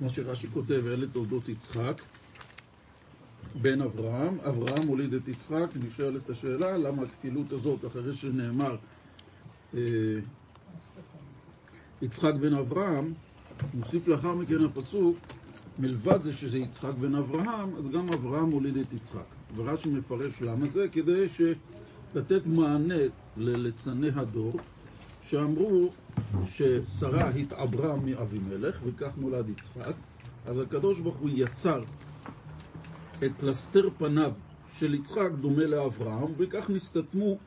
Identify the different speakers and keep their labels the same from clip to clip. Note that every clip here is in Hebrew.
Speaker 1: מה שרש"י כותב, אלה תולדות יצחק, בן אברהם, אברהם הוליד את יצחק, נשאלת השאלה למה הכפילות הזאת אחרי שנאמר אה, יצחק בן אברהם, מוסיף לאחר מכן הפסוק, מלבד זה שזה יצחק בן אברהם, אז גם אברהם הוליד את יצחק. ורש"י מפרש למה זה, כדי לתת מענה לליצני הדור, שאמרו ששרה התעברה מאבימלך, וכך נולד יצחק, אז הקדוש ברוך הוא יצר את פלסתר פניו של יצחק דומה לאברהם, וכך נסתתמו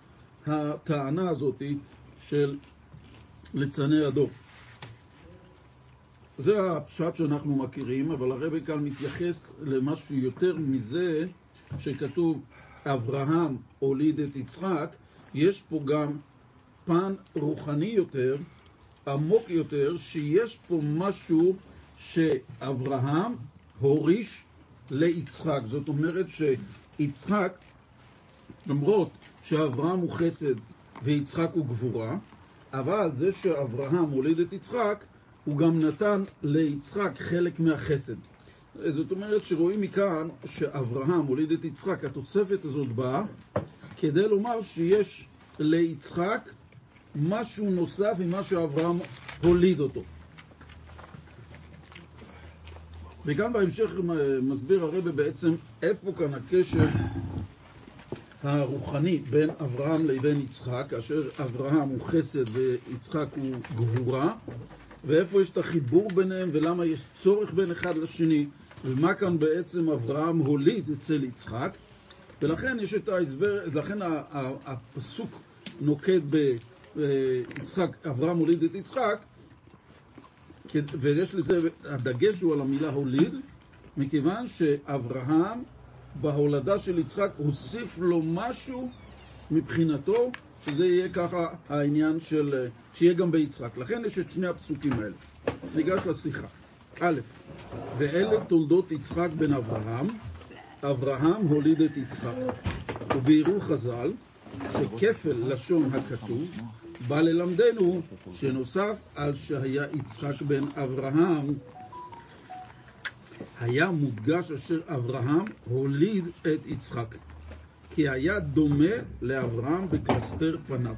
Speaker 1: הטענה הזאת של ליצני הדור. זה הפשט שאנחנו מכירים, אבל הרבי כאן מתייחס למשהו יותר מזה שכתוב אברהם הוליד את יצחק, יש פה גם פן רוחני יותר, עמוק יותר, שיש פה משהו שאברהם הוריש ליצחק. זאת אומרת שיצחק, למרות שאברהם הוא חסד ויצחק הוא גבורה, אבל זה שאברהם הוליד את יצחק, הוא גם נתן ליצחק חלק מהחסד. זאת אומרת שרואים מכאן שאברהם הוליד את יצחק, התוספת הזאת באה כדי לומר שיש ליצחק משהו נוסף ממה שאברהם הוליד אותו. וגם בהמשך מסביר הרבה בעצם איפה כאן הקשר הרוחני בין אברהם לבין יצחק, כאשר אברהם הוא חסד ויצחק הוא גבורה, ואיפה יש את החיבור ביניהם ולמה יש צורך בין אחד לשני, ומה כאן בעצם אברהם הוליד אצל יצחק, ולכן יש את ההסבר, לכן הפסוק נוקט ביצחק, אברהם הוליד את יצחק, ויש לזה, הדגש הוא על המילה הוליד, מכיוון שאברהם בהולדה של יצחק הוסיף לו משהו מבחינתו, שזה יהיה ככה העניין של, שיהיה גם ביצחק. לכן יש את שני הפסוקים האלה. ניגש לשיחה. א', ואלה תולדות יצחק בן אברהם, אברהם הוליד את יצחק. וביארו חז"ל שכפל לשון הכתוב בא ללמדנו שנוסף על שהיה יצחק בן אברהם, היה מודגש אשר אברהם הוליד את יצחק, כי היה דומה לאברהם בקלסתר פניו.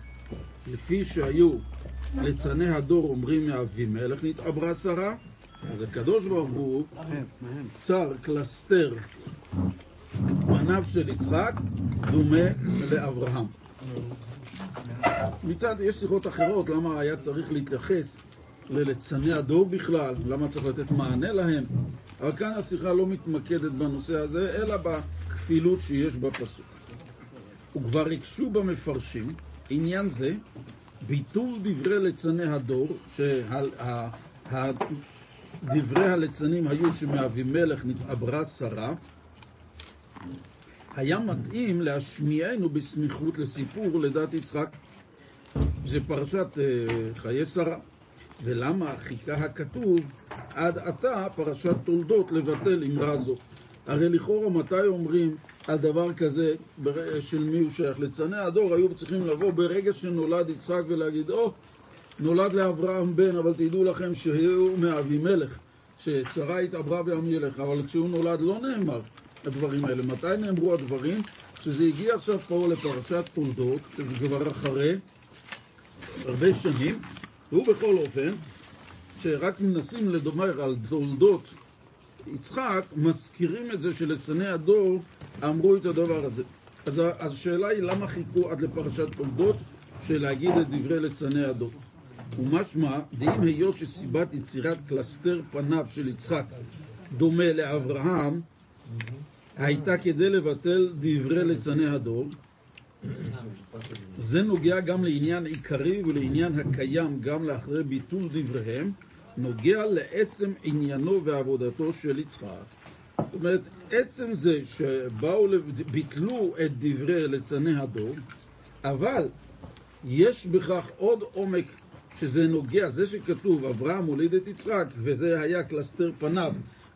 Speaker 1: לפי שהיו ליצני הדור אומרים מאבימלך נתעברה שרה, אז הקדוש ברוך הוא צר קלסתר פניו של יצחק דומה לאברהם. מצד, יש שיחות אחרות, למה היה צריך להתייחס לליצני הדור בכלל, למה צריך לתת מענה להם, אבל כאן השיחה לא מתמקדת בנושא הזה, אלא בכפילות שיש בפסוק. וכבר הקשו במפרשים עניין זה, ביטול דברי ליצני הדור, שדברי הליצנים היו שמאבימלך נתעברה שרה, היה מתאים להשמיענו בסמיכות לסיפור לידת יצחק. זה פרשת uh, חיי שרה. ולמה חיכה הכתוב עד עתה פרשת תולדות לבטל אמרה זו? הרי לכאורה מתי אומרים על דבר כזה של מי הוא שייך? ליצני הדור היו צריכים לבוא ברגע שנולד יצחק ולהגיד, או, oh, נולד לאברהם בן, אבל תדעו לכם שהוא מאבימלך, ששרה התעברה באמילך, אבל כשהוא נולד לא נאמר. הדברים האלה. מתי נאמרו הדברים? שזה הגיע עכשיו פה לפרשת תולדות, שזה כבר אחרי הרבה שנים, ובכל אופן, שרק מנסים לדומר על תולדות יצחק, מזכירים את זה שלצני הדור אמרו את הדבר הזה. אז השאלה היא למה חיכו עד לפרשת תולדות של להגיד את דברי לצני הדור. ומשמע, דאם היות שסיבת יצירת קלסתר פניו של יצחק דומה לאברהם, הייתה כדי לבטל דברי ליצני הדור. זה נוגע גם לעניין עיקרי ולעניין הקיים גם לאחרי ביטול דבריהם, נוגע לעצם עניינו ועבודתו של יצחק. זאת אומרת, עצם זה שבאו, ביטלו את דברי ליצני הדור, אבל יש בכך עוד עומק שזה נוגע, זה שכתוב אברהם הוליד את יצחק וזה היה קלסתר פניו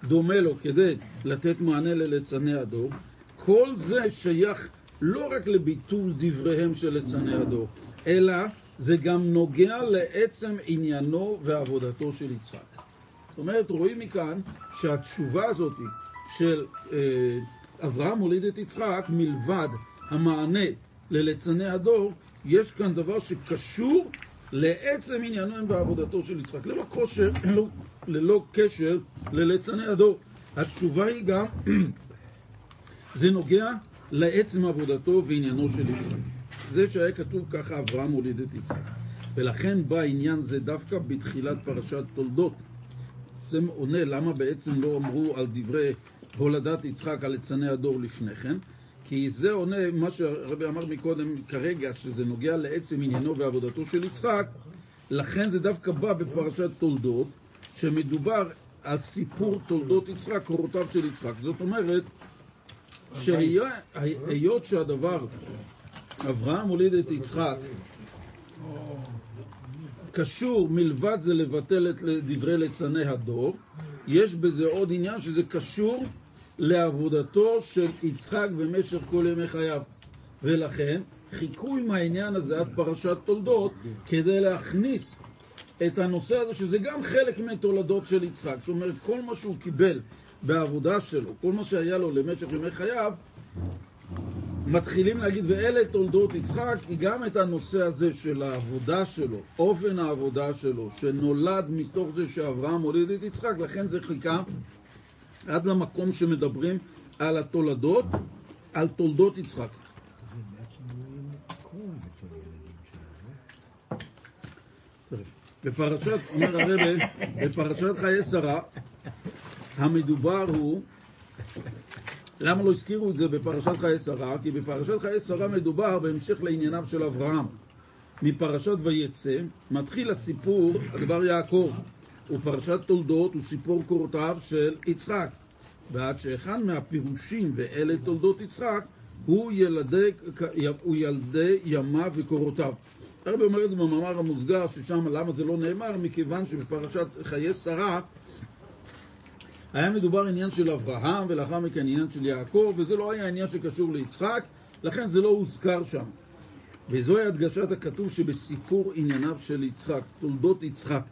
Speaker 1: דומה לו כדי לתת מענה לליצני הדור, כל זה שייך לא רק לביטול דבריהם של ליצני הדור, אלא זה גם נוגע לעצם עניינו ועבודתו של יצחק. זאת אומרת, רואים מכאן שהתשובה הזאת של אה, אברהם הוליד את יצחק, מלבד המענה לליצני הדור, יש כאן דבר שקשור לעצם עניינו בעבודתו של יצחק, ללא, כושר, ללא, קשר לליצני הדור. התשובה היא גם, זה נוגע לעצם עבודתו ועניינו של יצחק. זה שהיה כתוב ככה, אברהם הוליד את יצחק. ולכן בא עניין זה דווקא בתחילת פרשת תולדות. זה עונה למה בעצם לא אמרו על דברי הולדת יצחק על ליצני הדור לפני כן, כי זה עונה מה שהרבי אמר מקודם כרגע, שזה נוגע לעצם עניינו ועבודתו של יצחק, לכן זה דווקא בא בפרשת תולדות, שמדובר על סיפור תולדות יצחק, קורותיו של יצחק. זאת אומרת, שהיות שהדבר, אברהם הוליד את יצחק, קשור מלבד זה לבטל את דברי ליצני הדור, יש בזה עוד עניין שזה קשור לעבודתו של יצחק במשך כל ימי חייו. ולכן חיכו עם העניין הזה עד פרשת תולדות כדי להכניס את הנושא הזה, שזה גם חלק מתולדות של יצחק. זאת אומרת, כל מה שהוא קיבל בעבודה שלו, כל מה שהיה לו למשך ימי חייו, מתחילים להגיד, ואלה תולדות יצחק, היא גם את הנושא הזה של העבודה שלו, אופן העבודה שלו, שנולד מתוך זה שאברהם הוליד את יצחק, לכן זה חיכה עד למקום שמדברים על התולדות, על תולדות יצחק. בפרשת, אומר הרב, בפרשת חיי שרה, המדובר הוא, למה לא הזכירו את זה בפרשת חיי שרה? כי בפרשת חיי שרה מדובר בהמשך לענייניו של אברהם. מפרשת ויצא מתחיל הסיפור על דבר יעקב. ופרשת תולדות הוא סיפור קורותיו של יצחק. ועד שאחד מהפירושים, ואלה תולדות יצחק, הוא ילדי, הוא ילדי ימיו וקורותיו. הרבי אומר את זה במאמר המוסגר, ששם למה זה לא נאמר? מכיוון שבפרשת חיי שרה היה מדובר עניין של אברהם, ולאחר מכן עניין של יעקב, וזה לא היה עניין שקשור ליצחק, לכן זה לא הוזכר שם. וזוהי הדגשת הכתוב שבסיפור ענייניו של יצחק, תולדות יצחק.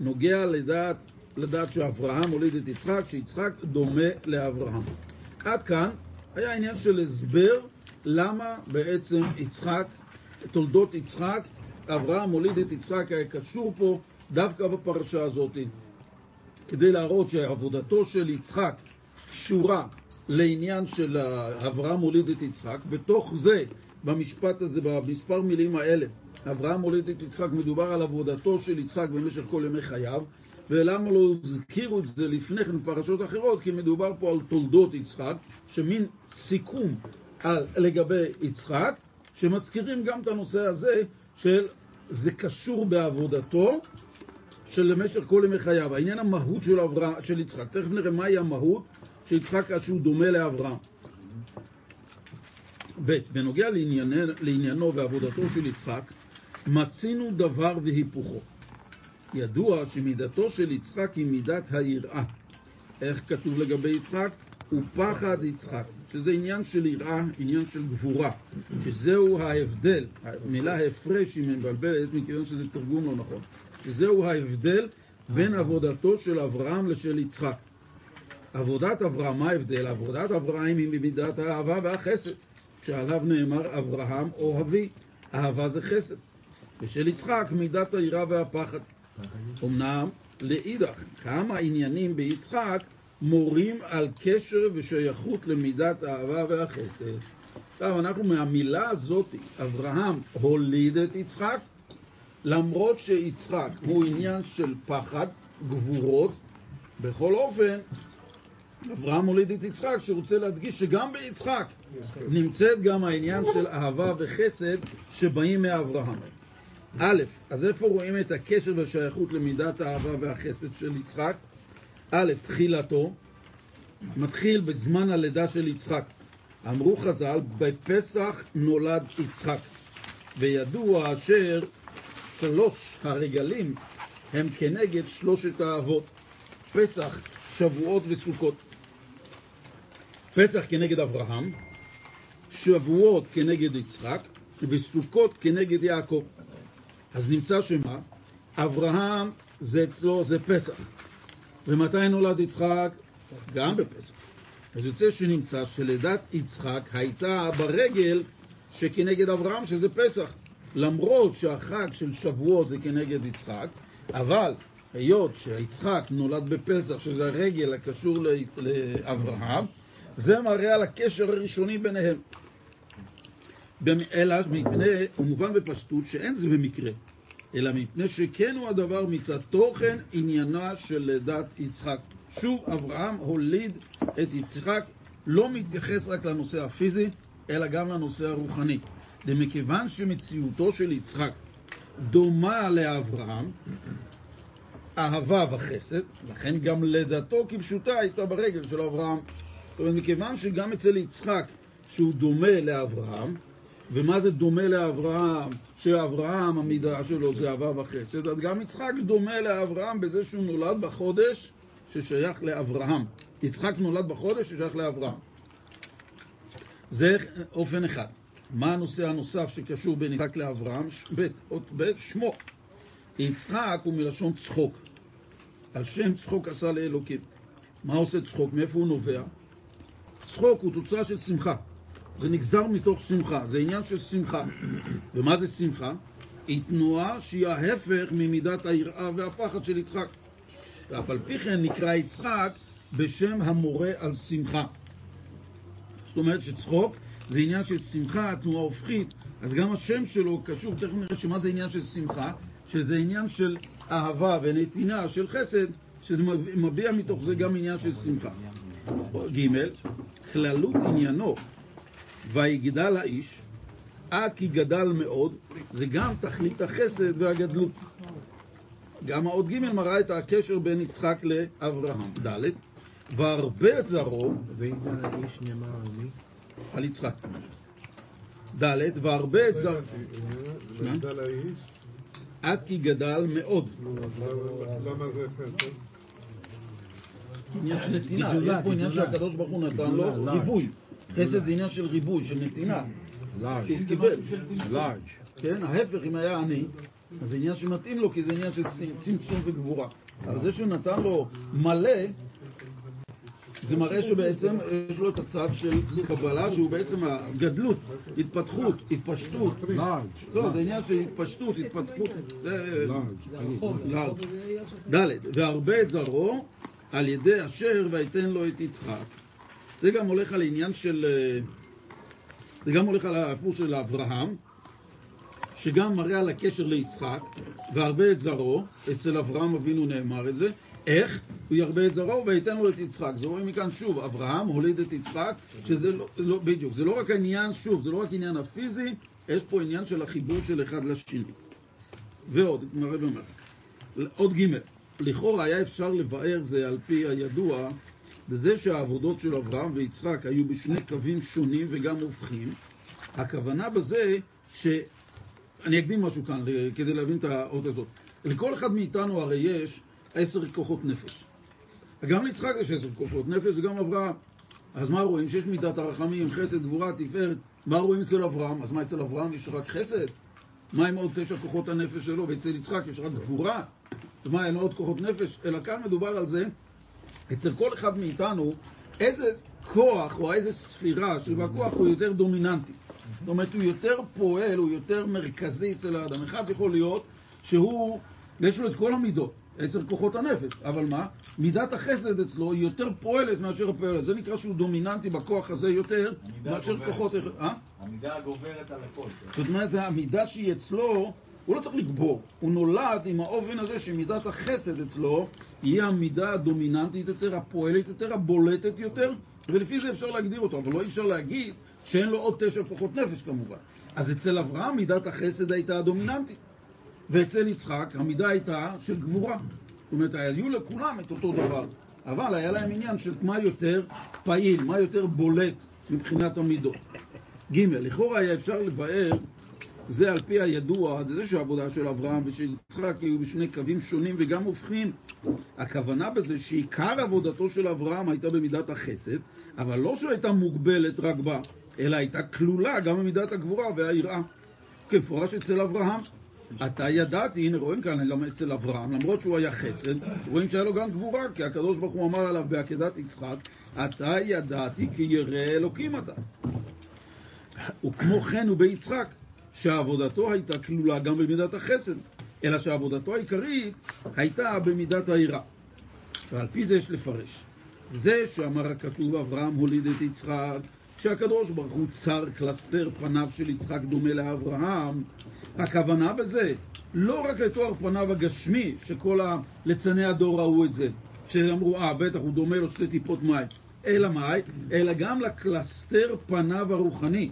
Speaker 1: נוגע לדעת, לדעת שאברהם הוליד את יצחק, שיצחק דומה לאברהם. עד כאן היה עניין של הסבר למה בעצם יצחק, תולדות יצחק, אברהם הוליד את יצחק היה קשור פה דווקא בפרשה הזאת, כדי להראות שעבודתו של יצחק קשורה לעניין של אברהם הוליד את יצחק, בתוך זה, במשפט הזה, במספר מילים האלה, אברהם הוליד את יצחק, מדובר על עבודתו של יצחק במשך כל ימי חייו, ולמה לא הזכירו את זה לפני כן בפרשות אחרות? כי מדובר פה על תולדות יצחק, שמין סיכום על, לגבי יצחק, שמזכירים גם את הנושא הזה של זה קשור בעבודתו של למשך כל ימי חייו. העניין המהות של, אברהם, של יצחק, תכף נראה מהי המהות של יצחק עד שהוא דומה לאברהם. ב', בנוגע לעניינו, לעניינו ועבודתו של יצחק, מצינו דבר והיפוכו. ידוע שמידתו של יצחק היא מידת היראה. איך כתוב לגבי יצחק? ופחד יצחק, שזה עניין של יראה, עניין של גבורה, שזהו ההבדל, המילה הפרש היא מבלבלת מכיוון שזה תרגום לא נכון, שזהו ההבדל בין עבודתו של אברהם לשל יצחק. עבודת אברהם, מה ההבדל? עבודת אברהם היא ממידת האהבה והחסד, שעליו נאמר אברהם אוהבי, אהבה זה חסד. ושל יצחק מידת היראה והפחד. אמנם לאידך, כמה עניינים ביצחק מורים על קשר ושייכות למידת האהבה והחסד. עכשיו, אנחנו מהמילה הזאת, אברהם הוליד את יצחק, למרות שיצחק הוא עניין של פחד, גבורות, בכל אופן, אברהם הוליד את יצחק, שרוצה להדגיש שגם ביצחק נמצאת גם העניין של אהבה וחסד שבאים מאברהם. א', אז איפה רואים את הקשר והשייכות למידת האהבה והחסד של יצחק? א', תחילתו, מתחיל בזמן הלידה של יצחק. אמרו חז"ל, בפסח נולד יצחק. וידוע אשר שלוש הרגלים הם כנגד שלושת האבות, פסח, שבועות וסוכות. פסח כנגד אברהם, שבועות כנגד יצחק, וסוכות כנגד יעקב. אז נמצא שמה? אברהם זה אצלו, זה פסח. ומתי נולד יצחק? גם בפסח. אז יוצא שנמצא שלידת יצחק הייתה ברגל שכנגד אברהם, שזה פסח. למרות שהחג של שבועות זה כנגד יצחק, אבל היות שיצחק נולד בפסח, שזה הרגל הקשור לאברהם, זה מראה על הקשר הראשוני ביניהם. אלא מפני, הוא מובן בפשטות שאין זה במקרה, אלא מפני שכן הוא הדבר מצד תוכן עניינה של לידת יצחק. שוב, אברהם הוליד את יצחק, לא מתייחס רק לנושא הפיזי, אלא גם לנושא הרוחני. ומכיוון שמציאותו של יצחק דומה לאברהם, אהבה וחסד, לכן גם לידתו כפשוטה הייתה ברגל של אברהם. זאת אומרת, מכיוון שגם אצל יצחק, שהוא דומה לאברהם, ומה זה דומה לאברהם? שאברהם, המידה שלו זה אהבה וחסד, אז גם יצחק דומה לאברהם בזה שהוא נולד בחודש ששייך לאברהם. יצחק נולד בחודש ששייך לאברהם. זה אופן אחד. מה הנושא הנוסף שקשור בין יצחק לאברהם? ב', שמו. יצחק הוא מלשון צחוק. על שם צחוק עשה לאלוקים. מה עושה צחוק? מאיפה הוא נובע? צחוק הוא תוצאה של שמחה. זה נגזר מתוך שמחה, זה עניין של שמחה. ומה זה שמחה? היא תנועה שהיא ההפך ממידת היראה והפחד של יצחק. ואף על פי כן נקרא יצחק בשם המורה על שמחה. זאת אומרת שצחוק זה עניין של שמחה, תנועה הופכית, אז גם השם שלו קשור, תכף נראה שמה זה עניין של שמחה, שזה עניין של אהבה ונתינה, של חסד, שזה מביע מתוך זה גם עניין של שמחה. ג' כללות עניינו ויגדל האיש עד כי גדל מאוד, זה גם תכלית החסד והגדלות. גם האות ג' מראה את הקשר בין יצחק לאברהם. ד' והרבה את זרעו,
Speaker 2: ויגדל האיש נאמר על מי?
Speaker 1: על יצחק. ד' והרבה את זרעו,
Speaker 3: ויגדל האיש,
Speaker 1: עד כי גדל מאוד.
Speaker 3: למה זה חסד?
Speaker 1: עניין של נתינה, יש פה עניין. שהקדוש ברוך הוא נתן לו
Speaker 2: לארג'.
Speaker 1: חסד זה עניין של ריבוי, של נתינה.
Speaker 2: לארג'.
Speaker 1: כן, ההפך, אם היה עני, אז זה עניין שמתאים לו, כי זה עניין של צמצום וגבורה. אבל זה שהוא נתן לו מלא, זה מראה שבעצם יש לו את הצד של קבלה, שהוא בעצם הגדלות, התפתחות, התפשטות.
Speaker 2: לארג'.
Speaker 1: לא, זה עניין של התפשטות, התפתחות.
Speaker 2: לארג'.
Speaker 1: ד' והרבה את זרעו על ידי אשר ויתן לו את יצחק. זה גם הולך על עניין של... אה, זה גם הולך על הסיפור של אברהם, שגם מראה על הקשר ליצחק, והרבה את זרעו, אצל אברהם אבינו נאמר את זה, איך? הוא ירבה את זרעו ויתן לו את יצחק. זה רואים מכאן שוב, אברהם הוליד את יצחק, שזה לא, לא, בדיוק, זה לא רק העניין, שוב, זה לא רק עניין הפיזי, יש פה עניין של החיבור של אחד לשני. ועוד, מראה במראה. עוד ג' לכאורה היה אפשר לבאר זה על פי הידוע בזה שהעבודות של אברהם ויצחק היו בשני קווים שונים וגם הופכים. הכוונה בזה ש... אני אקדים משהו כאן כדי להבין את האות הזאת. לכל אחד מאיתנו הרי יש עשר כוחות נפש. גם ליצחק יש עשר כוחות נפש וגם אברהם. אז מה רואים? שיש מידת הרחמים, חסד, גבורה, תפארת. מה רואים אצל אברהם? אז מה אצל אברהם יש רק חסד? מה עם עוד תשע כוחות הנפש שלו? ואצל יצחק יש רק גבורה? אז מה, אין עוד כוחות נפש? אלא כאן מדובר על זה, אצל כל אחד מאיתנו, איזה כוח או איזה ספירה שבה הכוח הוא יותר דומיננטי. זאת אומרת, הוא יותר פועל, הוא יותר מרכזי אצל האדם. אחד יכול להיות שהוא, יש לו את כל המידות, עשר כוחות הנפש, אבל מה? מידת החסד אצלו היא יותר פועלת מאשר הפועלת. זה נקרא שהוא דומיננטי בכוח הזה יותר
Speaker 4: המידה
Speaker 1: מאשר
Speaker 4: גוברת.
Speaker 1: כוחות... אה?
Speaker 4: המידה הגוברת על הכל.
Speaker 1: זאת אומרת, זה המידה שהיא אצלו, הוא לא צריך לגבור. הוא נולד עם האופן הזה שמידת החסד אצלו היא המידה הדומיננטית יותר, הפועלת יותר, הבולטת יותר, ולפי זה אפשר להגדיר אותו, אבל לא אפשר להגיד שאין לו עוד תשע כוחות נפש כמובן. אז אצל אברהם מידת החסד הייתה הדומיננטית, ואצל יצחק המידה הייתה של גבורה. זאת אומרת, היו לכולם את אותו דבר, אבל היה להם עניין של מה יותר פעיל, מה יותר בולט מבחינת המידות. ג' לכאורה היה אפשר לבאר זה על פי הידוע, זה שהעבודה של אברהם ושל יצחק היו בשני קווים שונים וגם הופכים. הכוונה בזה שעיקר עבודתו של אברהם הייתה במידת החסד, אבל לא שהייתה מוגבלת רק בה, אלא הייתה כלולה גם במידת הגבורה והיראה. כמפורש אצל אברהם, עתה ידעתי, הנה רואים כאן גם אצל אברהם, למרות שהוא היה חסד, רואים שהיה לו גם גבורה, כי הקדוש ברוך הוא אמר עליו בעקדת יצחק, עתה ידעתי כי ירא אלוקים אתה. וכמו כן הוא ביצחק, שעבודתו הייתה כלולה גם במידת החסד, אלא שעבודתו העיקרית הייתה במידת היראה. ועל פי זה יש לפרש. זה שאמר הכתוב אברהם הוליד את יצחק, שהקדוש ברוך הוא צר קלסתר פניו של יצחק דומה לאברהם, הכוונה בזה לא רק לתואר פניו הגשמי, שכל ליצני הדור ראו את זה, שאמרו, אה, בטח הוא דומה לו שתי טיפות מים, אלא מאי? אלא גם לקלסתר פניו הרוחני,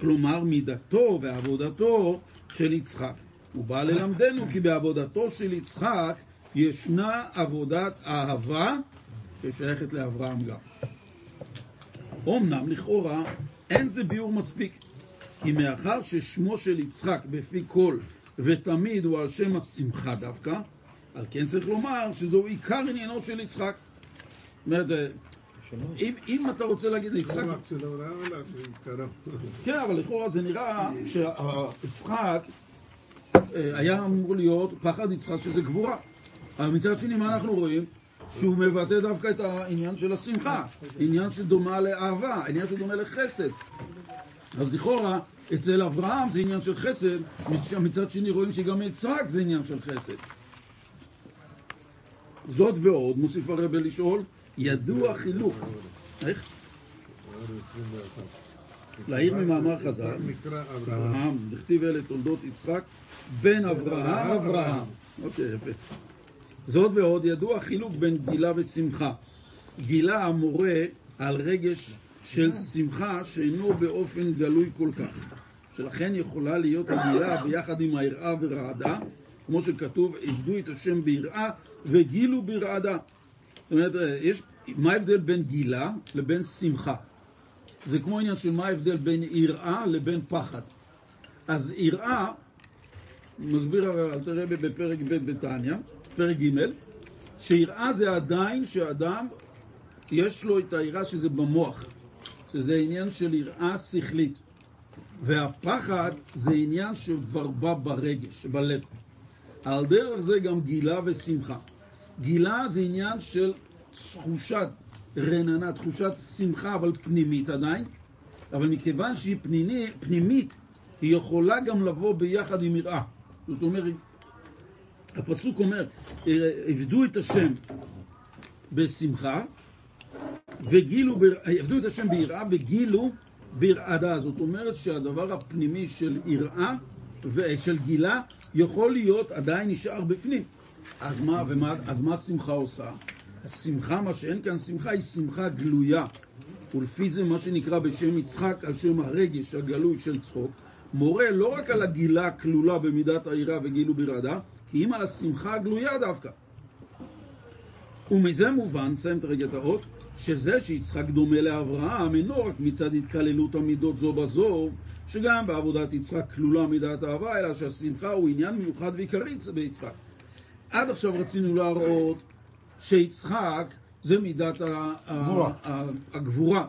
Speaker 1: כלומר מידתו ועבודתו של יצחק. הוא בא ללמדנו כי בעבודתו של יצחק ישנה עבודת אהבה ששייכת לאברהם גם. אמנם לכאורה אין זה ביאור מספיק, כי מאחר ששמו של יצחק בפי כל ותמיד הוא על שם השמחה דווקא, על כן צריך לומר שזהו עיקר עניינו של יצחק. זאת אומרת, אם, אתה רוצה להגיד ליצחק...
Speaker 3: לא עיקרם.
Speaker 1: כן, אבל לכאורה זה נראה שיצחק אה, היה אמור להיות פחד יצחק שזה גבורה. אבל מצד שני, מה אנחנו רואים? שהוא מבטא דווקא את העניין של השמחה, עניין שדומה לאהבה, עניין שדומה לחסד. אז לכאורה, אצל אברהם זה עניין של חסד, מצד שני רואים שגם יצחק זה עניין של חסד. זאת ועוד, מוסיף הרבה לשאול, ידוע חילוק. איך? להעיר ממאמר חז"ל.
Speaker 3: אברהם,
Speaker 1: דכתיב אלה תולדות יצחק, בן אברהם אברהם. אוקיי, יפה. זאת ועוד, ידוע חילוק בין גילה ושמחה. גילה המורה על רגש של שמחה שאינו באופן גלוי כל כך, שלכן יכולה להיות הגילה ביחד עם היראה ורעדה, כמו שכתוב, עבדו את השם ביראה וגילו ברעדה. זאת אומרת, יש, מה ההבדל בין גילה לבין שמחה? זה כמו עניין של מה ההבדל בין יראה לבין פחד. אז יראה, מסביר אלתר רבי בפרק ב' בתניא, פרק ג', שיראה זה עדיין שאדם, יש לו את היראה שזה במוח, שזה עניין של יראה שכלית. והפחד זה עניין שכבר בא ברגש, בלב. על דרך זה גם גילה ושמחה. גילה זה עניין של תחושת רננה, תחושת שמחה, אבל פנימית עדיין. אבל מכיוון שהיא פנימית, פנימית היא יכולה גם לבוא ביחד עם יראה. זאת אומרת, הפסוק אומר, עבדו את השם בשמחה, וגילו, עבדו את השם ביראה וגילו ברעדה. זאת אומרת שהדבר הפנימי של יראה ושל גילה יכול להיות עדיין נשאר בפנים. אז מה, ומה, אז מה שמחה עושה? השמחה, מה שאין כאן שמחה, היא שמחה גלויה. ולפי זה מה שנקרא בשם יצחק, על שם הרגש הגלוי של צחוק, מורה לא רק על הגילה הכלולה במידת היראה וגילו ברעדה, כי אם על השמחה הגלויה דווקא. ומזה מובן, נסיים את רגע את האות, שזה שיצחק דומה לאברהם אינו רק מצד התקללות המידות זו בזו, שגם בעבודת יצחק כלולה מידת אהבה, אלא שהשמחה הוא עניין מיוחד ועיקרי ביצחק. עד עכשיו רצינו להראות שיצחק זה מידת הגבורה,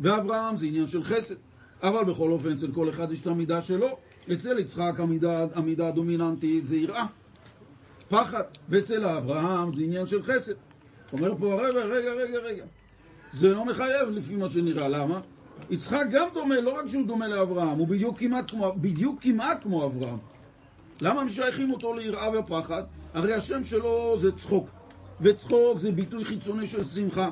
Speaker 1: ואברהם זה עניין של חסד. אבל בכל אופן, אצל כל אחד יש את המידה שלו. אצל יצחק המידה, המידה הדומיננטית זה יראה, פחד, ואצל אברהם זה עניין של חסד. אומר פה הרב, רגע, רגע, רגע. זה לא מחייב לפי מה שנראה, למה? יצחק גם דומה, לא רק שהוא דומה לאברהם, הוא בדיוק כמעט כמו, בדיוק כמעט כמו אברהם. למה משייכים אותו ליראה ופחד? הרי השם שלו זה צחוק, וצחוק זה ביטוי חיצוני של שמחה.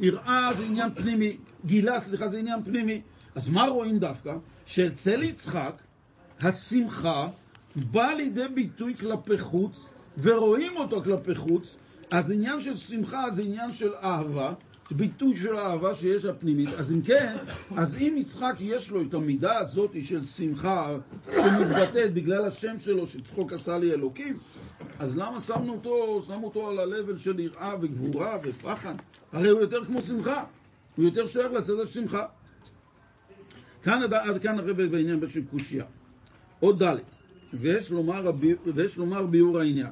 Speaker 1: יראה זה עניין פנימי, גילה, סליחה, זה עניין פנימי. אז מה רואים דווקא? שאצל יצחק השמחה באה לידי ביטוי כלפי חוץ, ורואים אותו כלפי חוץ, אז עניין של שמחה זה עניין של אהבה, ביטוי של אהבה שיש הפנימית. אז אם כן, אז אם יצחק יש לו את המידה הזאת של שמחה שמתבטאת בגלל השם שלו שצחוק עשה לי אלוקים, אז למה שמנו אותו, שמו אותו על ה-level של יראה וגבורה ופחד? הרי הוא יותר כמו שמחה, הוא יותר שייך לצד השמחה. כאן עד, כאן הרב בעניין של קושייה. עוד ד' ויש לומר, ויש לומר ביאור העניין.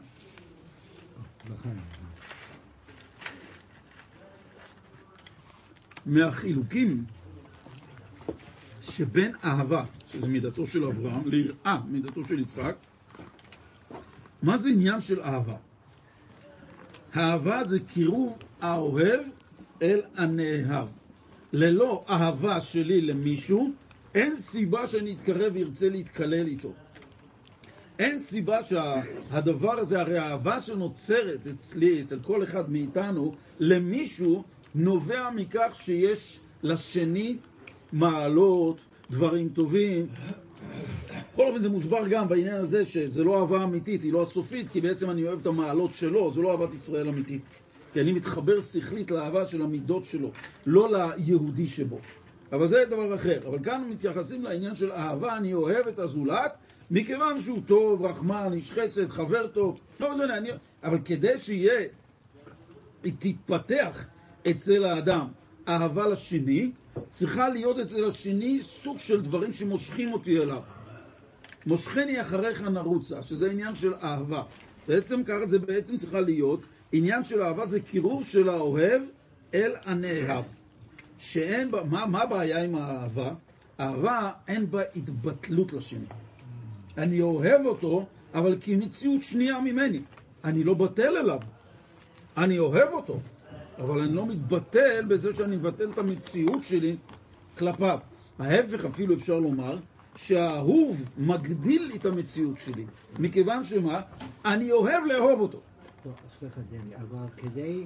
Speaker 1: מהחילוקים שבין אהבה, שזה מידתו של אברהם, ליראה, מידתו של יצחק, מה זה עניין של אהבה? אהבה זה קירוב האוהב אל הנאהב. ללא אהבה שלי למישהו, אין סיבה שאני אתקרב וירצה להתקלל איתו. אין סיבה שהדבר הזה, הרי האהבה שנוצרת אצלי, אצל כל אחד מאיתנו, למישהו, נובע מכך שיש לשני מעלות, דברים טובים. בכל אופן זה מוסבר גם בעניין הזה שזה לא אהבה אמיתית, היא לא הסופית, כי בעצם אני אוהב את המעלות שלו, זה לא אהבת ישראל אמיתית. כי אני מתחבר שכלית לאהבה של המידות שלו, לא ליהודי שבו. אבל זה דבר אחר. אבל כאן מתייחסים לעניין של אהבה, אני אוהב את הזולת, מכיוון שהוא טוב, רחמן, איש חסד, חבר טוב. לא משנה, אני... אבל כדי שיהיה, תתפתח אצל האדם אהבה לשני, צריכה להיות אצל השני סוג של דברים שמושכים אותי אליו. מושכני אחריך נרוצה, שזה עניין של אהבה. בעצם ככה זה בעצם צריכה להיות, עניין של אהבה זה קירוב של האוהב אל הנאהב. שאין בה, מה, מה הבעיה עם האהבה? אהבה אין בה התבטלות לשני. אני אוהב אותו, אבל כמציאות שנייה ממני. אני לא בטל אליו. אני אוהב אותו, אבל אני לא מתבטל בזה שאני מבטל את המציאות שלי כלפיו. ההפך אפילו אפשר לומר, שהאהוב מגדיל את המציאות שלי, מכיוון שמה? אני אוהב לאהוב אותו.
Speaker 2: טוב, סליחה דני, אבל כדי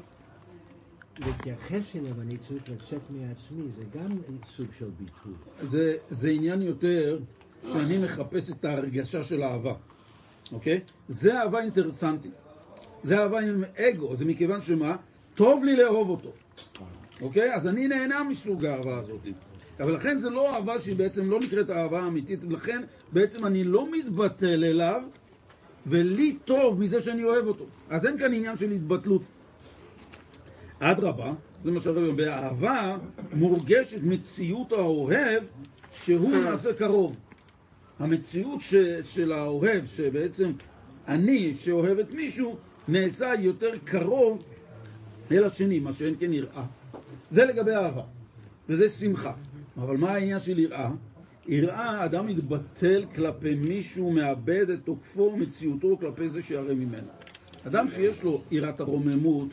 Speaker 2: להתייחס אליו אני צריך לצאת מעצמי, זה גם סוג של ביטוי.
Speaker 1: זה, זה עניין יותר שאני מחפש את ההרגשה של האהבה, אוקיי? זה אהבה אינטרסנטית. זה אהבה עם אגו, זה מכיוון שמה? טוב לי לאהוב אותו, אוקיי? אז אני נהנה מסוג האהבה הזאת. אבל לכן זה לא אהבה שהיא בעצם לא נקראת אהבה אמיתית, ולכן בעצם אני לא מתבטל אליו, ולי טוב מזה שאני אוהב אותו. אז אין כאן עניין של התבטלות. אדרבה, זה מה שהרבי אומר, באהבה מורגשת מציאות האוהב שהוא נעשה קרוב. המציאות ש, של האוהב, שבעצם אני שאוהב את מישהו, נעשה יותר קרוב אל השני, מה שאין כן יראה. זה לגבי אהבה, וזה שמחה. אבל מה העניין של יראה? יראה, אדם מתבטל כלפי מישהו, מאבד את תוקפו, מציאותו כלפי זה שירא ממנו. אדם שיש לו יראת הרוממות,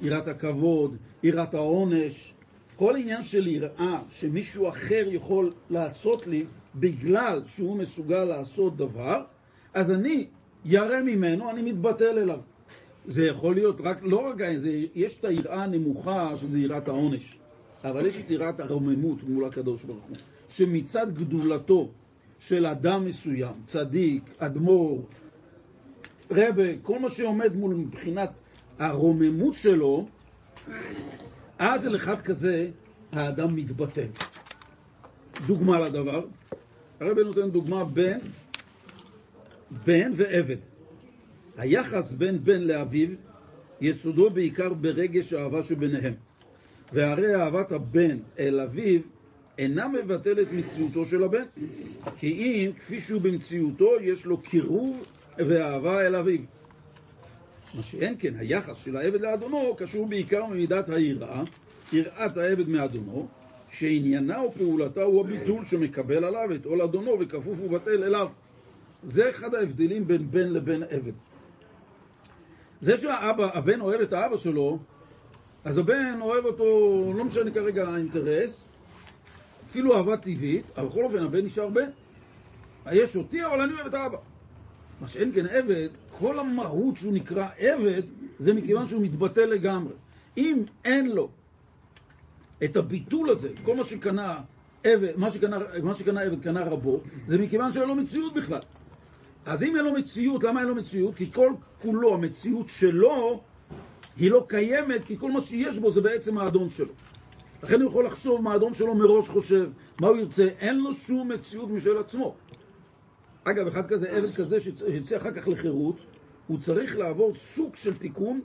Speaker 1: יראת הכבוד, יראת העונש, כל עניין של יראה שמישהו אחר יכול לעשות לי בגלל שהוא מסוגל לעשות דבר, אז אני ירא ממנו, אני מתבטל אליו. זה יכול להיות רק, לא רק, זה, יש את היראה הנמוכה שזה יראת העונש. אבל יש את יראת הרוממות מול הקדוש ברוך הוא, שמצד גדולתו של אדם מסוים, צדיק, אדמו"ר, רבה, כל מה שעומד מול מבחינת הרוממות שלו, אז אל אחד כזה האדם מתבטל. דוגמה לדבר, הרב נותן דוגמה בין בן ועבד. היחס בין בן לאביו יסודו בעיקר ברגש האהבה שביניהם. והרי אהבת הבן אל אביו אינה מבטלת מציאותו של הבן, כי אם כפי שהוא במציאותו יש לו קירוב ואהבה אל אביו. מה שאין כן, היחס של העבד לאדונו קשור בעיקר ממידת היראה, יראת העבד מאדונו, שעניינה ופעולתה הוא הביטול שמקבל עליו את עול אדונו וכפוף ובטל אליו. זה אחד ההבדלים בין בן לבין עבד. זה שהבן אוהב את האבא שלו, אז הבן אוהב אותו, לא משנה כרגע האינטרס, אפילו אהבה טבעית, אבל בכל אופן הבן נשאר בן. יש אותי, אבל אני אוהב את האבא. מה שאין כן עבד, כל המהות שהוא נקרא עבד, זה מכיוון שהוא מתבטל לגמרי. אם אין לו את הביטול הזה, כל מה שקנה עבד, מה שקנה, מה שקנה עבד קנה רבו, זה מכיוון שאין לו מציאות בכלל. אז אם אין לו מציאות, למה אין לו מציאות? כי כל כולו, המציאות שלו, היא לא קיימת, כי כל מה שיש בו זה בעצם האדון שלו. לכן הוא יכול לחשוב מה האדון שלו מראש חושב, מה הוא ירצה, אין לו שום מציאות משל עצמו. אגב, אחד כזה, עבד כזה שיצא אחר כך לחירות, הוא צריך לעבור סוג של תיקון,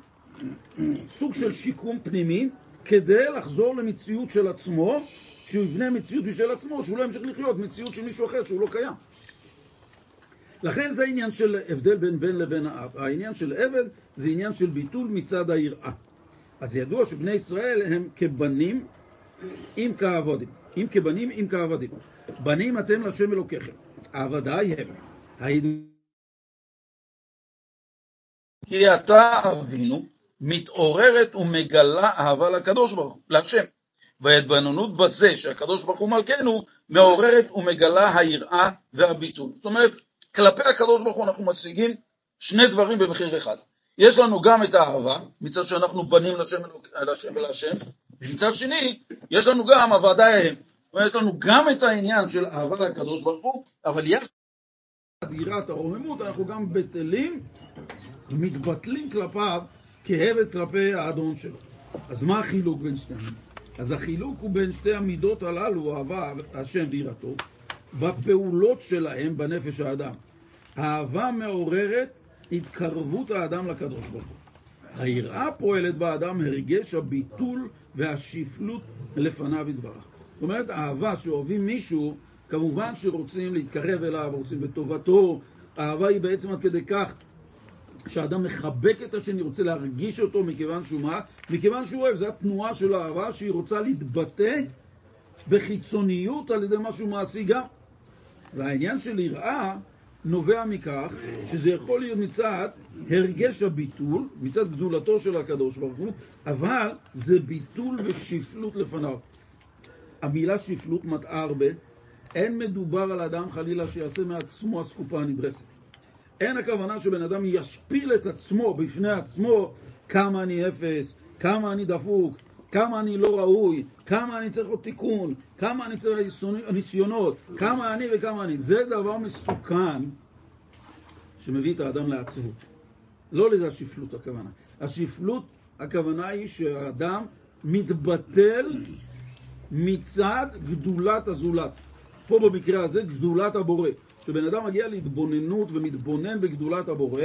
Speaker 1: סוג של שיקום פנימי, כדי לחזור למציאות של עצמו, שהוא יבנה מציאות משל עצמו, שהוא לא ימשיך לחיות מציאות של מישהו אחר שהוא לא קיים. לכן זה העניין של הבדל בין בן לבין האב. העניין של עבד זה עניין של ביטול מצד היראה. אז ידוע שבני ישראל הם כבנים עם כעבדים. אם כבנים עם כעבדים. בנים אתם להשם אלוקיכם. עבדיי הם. כי אתה אבינו מתעוררת ומגלה אהבה לקדוש ברוך הוא, להשם. וההתבוננות בזה שהקדוש ברוך הוא מלכנו מעוררת ומגלה היראה והביטול. זאת אומרת, כלפי הקדוש ברוך הוא אנחנו משיגים שני דברים במחיר אחד. יש לנו גם את האהבה, מצד שאנחנו בנים לשם, לשם ולהשם, ומצד שני, יש לנו גם הוועדה ההם. יש לנו גם את העניין של אהבה לקדוש ברוך הוא, אבל יחד יראת הרוממות, אנחנו גם בטלים, מתבטלים כלפיו כהבת כלפי האדון שלו. אז מה החילוק בין שניהם? אז החילוק הוא בין שתי המידות הללו, אהבה השם ויראתו, בפעולות שלהם בנפש האדם. האהבה מעוררת התקרבות האדם לקדוש ברוך הוא. היראה פועלת באדם הרגש הביטול והשפלות לפניו יתברך. זאת אומרת, אהבה שאוהבים מישהו, כמובן שרוצים להתקרב אליו, רוצים בטובתו. האהבה היא בעצם עד כדי כך שהאדם מחבק את השני, רוצה להרגיש אותו מכיוון שהוא מה? מכיוון שהוא אוהב, זו התנועה של האהבה שהיא רוצה להתבטא בחיצוניות על ידי משהו מעשי גם. והעניין של יראה נובע מכך שזה יכול להיות מצד הרגש הביטול, מצד גדולתו של הקדוש ברוך הוא, אבל זה ביטול ושפלות לפניו. המילה שפלות מטעה הרבה, אין מדובר על אדם חלילה שיעשה מעצמו אסקופה הנדרסת. אין הכוונה שבן אדם ישפיל את עצמו בפני עצמו כמה אני אפס, כמה אני דפוק, כמה אני לא ראוי, כמה אני צריך עוד תיקון, כמה אני צריך ניסיונות, כמה אני וכמה אני. זה דבר מסוכן שמביא את האדם לעצבות. לא לזה השפלות הכוונה. השפלות הכוונה היא שהאדם מתבטל מצד גדולת הזולת. פה במקרה הזה גדולת הבורא. כשבן אדם מגיע להתבוננות ומתבונן בגדולת הבורא,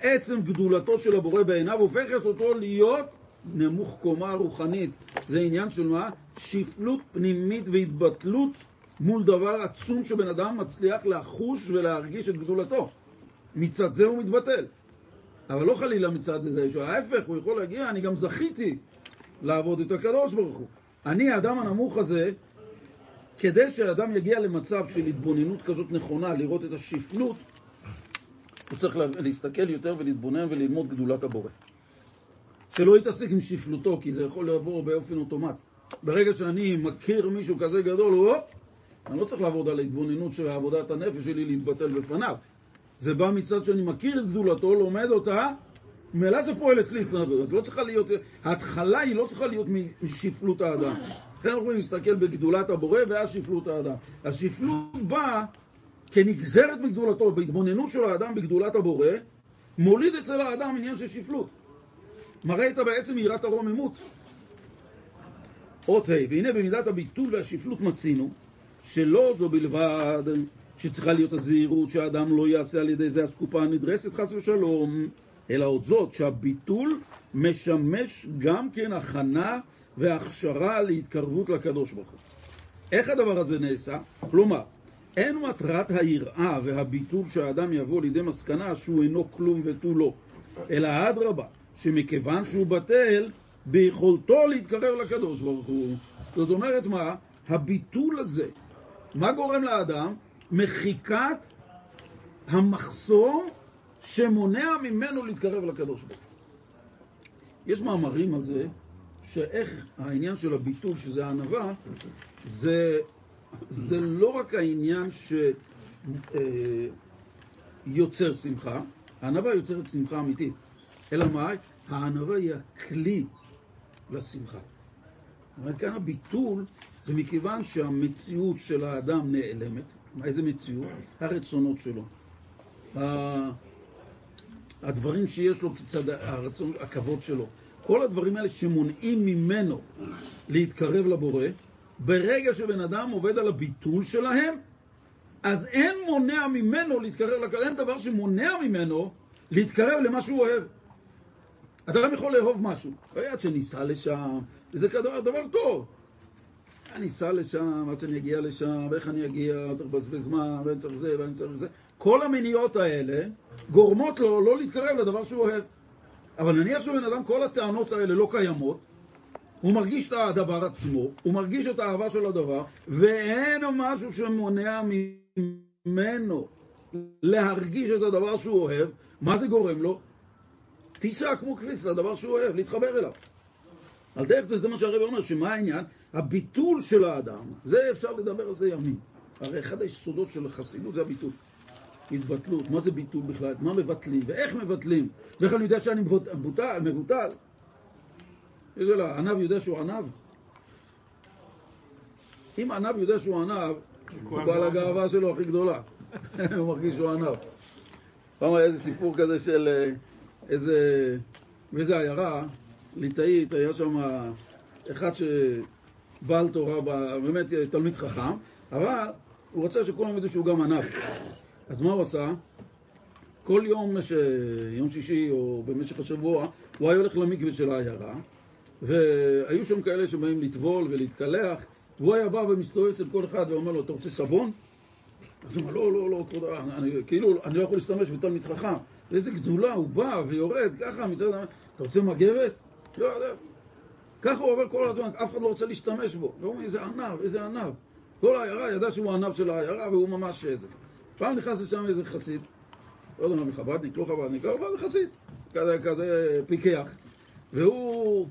Speaker 1: עצם גדולתו של הבורא בעיניו הופכת אותו להיות נמוך קומה רוחנית. זה עניין של מה? שפלות פנימית והתבטלות מול דבר עצום שבן אדם מצליח לחוש ולהרגיש את גדולתו. מצד זה הוא מתבטל. אבל לא חלילה מצד זה, שההפך, הוא יכול להגיע, אני גם זכיתי לעבוד את הקדוש ברוך הוא. אני, האדם הנמוך הזה, כדי שאדם יגיע למצב של התבוננות כזאת נכונה, לראות את השפלות, הוא צריך להסתכל יותר ולהתבונן וללמוד גדולת הבורא. שלא יתעסק עם שפלותו, כי זה יכול לעבור באופן אוטומט. ברגע שאני מכיר מישהו כזה גדול, הוא, אני לא צריך לעבוד על ההתבוננות של עבודת הנפש שלי להתבטל בפניו. זה בא מצד שאני מכיר את גדולתו, לומד אותה, ממילא זה פועל אצלי התנהגות. אז לא צריכה להיות, ההתחלה היא לא צריכה להיות משפלות האדם. לכן אנחנו יכולים להסתכל בגדולת הבורא ואז שפלות האדם. השפלות באה כנגזרת מגדולתו, בהתבוננות של האדם בגדולת הבורא, מוליד אצל האדם עניין של שפלות. מראה את בעצם יראת הרוממות. אות ה', והנה במידת הביטול והשפלות מצינו, שלא זו בלבד שצריכה להיות הזהירות שהאדם לא יעשה על ידי זה אסקופה הנדרסת חס ושלום, אלא עוד זאת שהביטול משמש גם כן הכנה והכשרה להתקרבות לקדוש ברוך הוא. איך הדבר הזה נעשה? כלומר, אין מטרת היראה והביטול שהאדם יבוא לידי מסקנה שהוא אינו כלום ותו לא, אלא אדרבה, שמכיוון שהוא בטל, ביכולתו להתקרב לקדוש ברוך הוא. זאת אומרת מה? הביטול הזה, מה גורם לאדם? מחיקת המחסור שמונע ממנו להתקרב לקדוש ברוך הוא. יש מאמרים על זה, שאיך העניין של הביטול, שזה הענווה, זה, זה לא רק העניין שיוצר שמחה, הענווה יוצרת שמחה אמיתית, אלא מה? הענווה היא הכלי לשמחה. אבל כאן הביטול זה מכיוון שהמציאות של האדם נעלמת. איזה מציאות? הרצונות שלו. הדברים שיש לו כצד הרצון, הכבוד שלו. כל הדברים האלה שמונעים ממנו להתקרב לבורא, ברגע שבן אדם עובד על הביטול שלהם, אז אין מונע ממנו להתקרב, אין דבר שמונע ממנו להתקרב למה שהוא אוהב. גם יכול לאהוב משהו, עד שניסע לשם, וזה כדבר, דבר טוב. אני אסע לשם, עד שאני אגיע לשם, ואיך אני אגיע, צריך לבזבז זמן, ואני צריך זה, ואני צריך זה. כל המניעות האלה גורמות לו לא להתקרב לדבר שהוא אוהב. אבל נניח שבן אדם, כל הטענות האלה לא קיימות, הוא מרגיש את הדבר עצמו, הוא מרגיש את האהבה של הדבר, ואין משהו שמונע ממנו להרגיש את הדבר שהוא אוהב, מה זה גורם לו? תיסע כמו קפיץ לדבר שהוא אוהב, להתחבר אליו. על דרך זה, זה מה שהרב אומר, שמה העניין? הביטול של האדם, זה אפשר לדבר על זה ימים. הרי אחד היסודות של החסידות זה הביטול. התבטלות, מה זה ביטול בכלל? מה מבטלים? ואיך מבטלים? ואיך אני יודע שאני מבוטל? מבוטל? יש שאלה, ענב יודע שהוא ענב? אם ענב יודע שהוא ענב, הוא בעל הגאווה שלו הכי גדולה. הוא מרגיש שהוא ענב. פעם היה איזה סיפור כזה של אה, איזה, באיזה עיירה ליטאית, היה שם אחד שבעל תורה, באמת תלמיד חכם, אבל הוא רוצה שכולם ידעו שהוא גם ענב. אז מה הוא עשה? כל יום, ש... יום שישי או במשך השבוע, הוא היה הולך למקווה של העיירה, והיו שם כאלה שבאים לטבול ולהתקלח, והוא היה בא ומסתובב אצל כל אחד ואומר לו, אתה רוצה סבון? אז הוא אומר, לא, לא, לא, כבוד אני, כאילו, אני לא יכול להשתמש בתלמיד חכם. ואיזה גדולה, הוא בא ויורד, ככה מצד... אתה רוצה מגבת? לא, לא. ככה הוא עובר כל הזמן, אף אחד לא רוצה להשתמש בו. והוא אומר, איזה ענב, איזה ענב. כל העיירה ידע שהוא הענב של העיירה, והוא ממש איזה. פעם נכנס לשם איזה חסיד, לא יודע מה, מחבדניק, לא חבדניק, אבל חסיד, כזה, כזה פיקח, והוא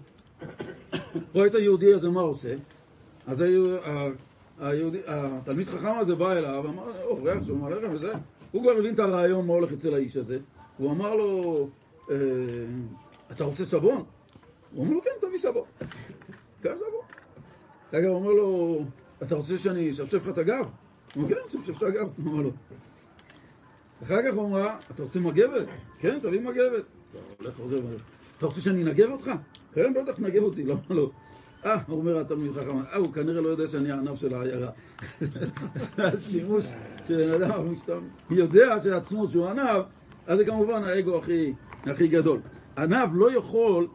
Speaker 1: רואה את היהודי הזה, מה עושה? אז היהודי, התלמיד חכם הזה בא אליו, אמר, אורח, שהוא לכם וזה, הוא כבר הבין את הרעיון מה הולך אצל האיש הזה, הוא אמר לו, אה, אתה רוצה סבון? הוא אמר לו, כן, תביא סבון. קח סבון. רגע, הוא אומר לו, אתה רוצה שאני אשפשף לך את הגב? הוא אומר, כן, אשפשף את הגב. הוא אומר לו. אחר כך הוא אמר, אתה רוצה מגבת? כן, תביא מגבת. אתה רוצה שאני אנגב אותך? כן, בטח, נגב אותי. למה לא? אה, הוא אומר התלמיד חכם, אה, הוא כנראה לא יודע שאני הענף של העיירה. השימוש של אדם יודע שעצמו שהוא ענב, אז זה כמובן האגו הכי, הכי גדול. ענב לא יכול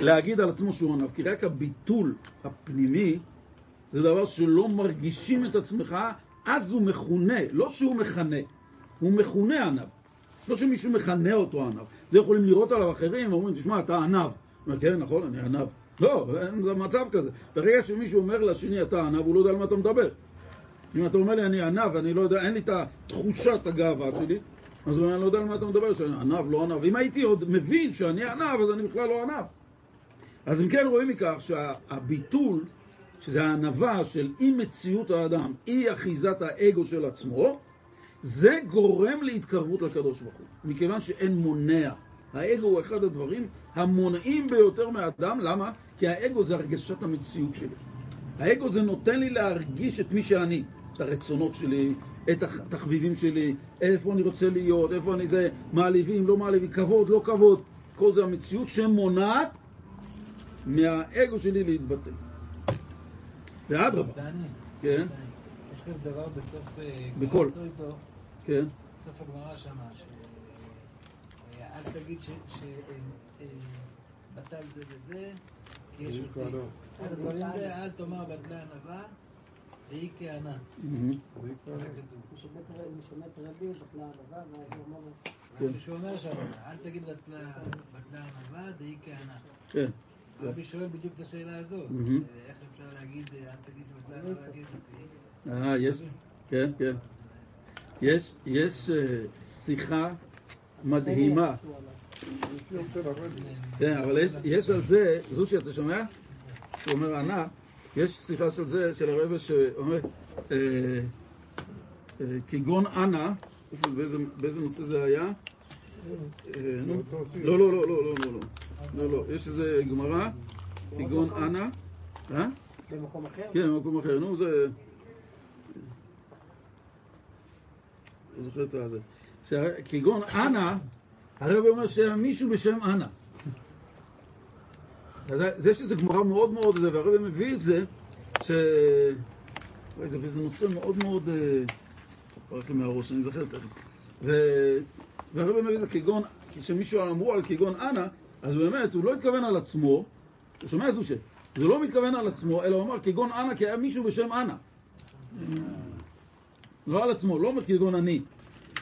Speaker 1: להגיד על עצמו שהוא ענב, כי רק הביטול הפנימי זה דבר שלא מרגישים את עצמך, אז הוא מכונה, לא שהוא מכנה, הוא מכונה ענב. לא שמישהו מכנה אותו ענב. זה יכולים לראות עליו אחרים, אומרים, תשמע, אתה ענב. אומר, כן, נכון, אני ענב. לא, זה מצב כזה. ברגע שמישהו אומר לשני, אתה ענב, הוא לא יודע על מה אתה מדבר. אם אתה אומר לי, אני ענב, ואני לא יודע, אין לי את תחושת הגאווה שלי, אז אני לא יודע על מה אתה מדבר, שאני ענב, לא ענב. אם הייתי עוד מבין שאני ענב, אז אני בכלל לא ענב. אז אם כן רואים מכך שהביטול, שזה הענבה של אי מציאות האדם, אי אחיזת האגו של עצמו, זה גורם להתקרבות לקדוש ברוך הוא, מכיוון שאין מונע. האגו הוא אחד הדברים המונעים ביותר מהאדם, למה? כי האגו זה הרגשת המציאות שלי. האגו זה נותן לי להרגיש את מי שאני, את הרצונות שלי, את התחביבים שלי, איפה אני רוצה להיות, איפה אני זה, מעליבים, לא מעליבים, כבוד, לא כבוד. כל זה המציאות שמונעת מהאגו שלי להתבטא. ואדרבה. כן.
Speaker 5: יש כזה דבר בסוף... אה,
Speaker 1: בכל. כן.
Speaker 5: בסוף הגמרא שמה, אל תגיד שבטל אה, זה וזה, כי יש אותי. אל תאמר בטלה ענווה, והיא כענה. מישהו אומר שם, אל תגיד בטלה ענווה, דהי כענה.
Speaker 1: כן.
Speaker 5: רבי שואל בדיוק את השאלה הזאת, איך אפשר להגיד, אל תגיד בטלה ענווה, אותי.
Speaker 1: אה, יש, כן, כן. יש, יש אה, שיחה מדהימה. כן, אבל יש, יש על זה, זושי, אתה שומע? שהוא אומר ענה, יש שיחה של זה, של הרבה שאומר, אה, אה, כגון אנה, באיזה, באיזה נושא זה היה? אה, נו, לא, לא, לא, לא, לא, לא, לא, לא, יש איזה גמרא, כגון אנה, אה?
Speaker 2: במקום אחר?
Speaker 1: כן, במקום אחר, נו, זה... לא זוכר את זה. כגון אנה, הרב אומר שהיה מישהו בשם אנה. זה שזה גמרא מאוד מאוד, והרב מביא את זה, ש... וואי, זה באיזה נושא מאוד מאוד... פרק לי מהראש, אני זוכר תכף. ו... והרב מביא את זה כגון, כשמישהו אמרו על כגון אנה, אז באמת, הוא לא התכוון על עצמו, הוא שומע זושה, זה לא מתכוון על עצמו, אלא הוא אמר כגון אנה, כי היה מישהו בשם אנה. לא על עצמו, לא אומר כגון אני.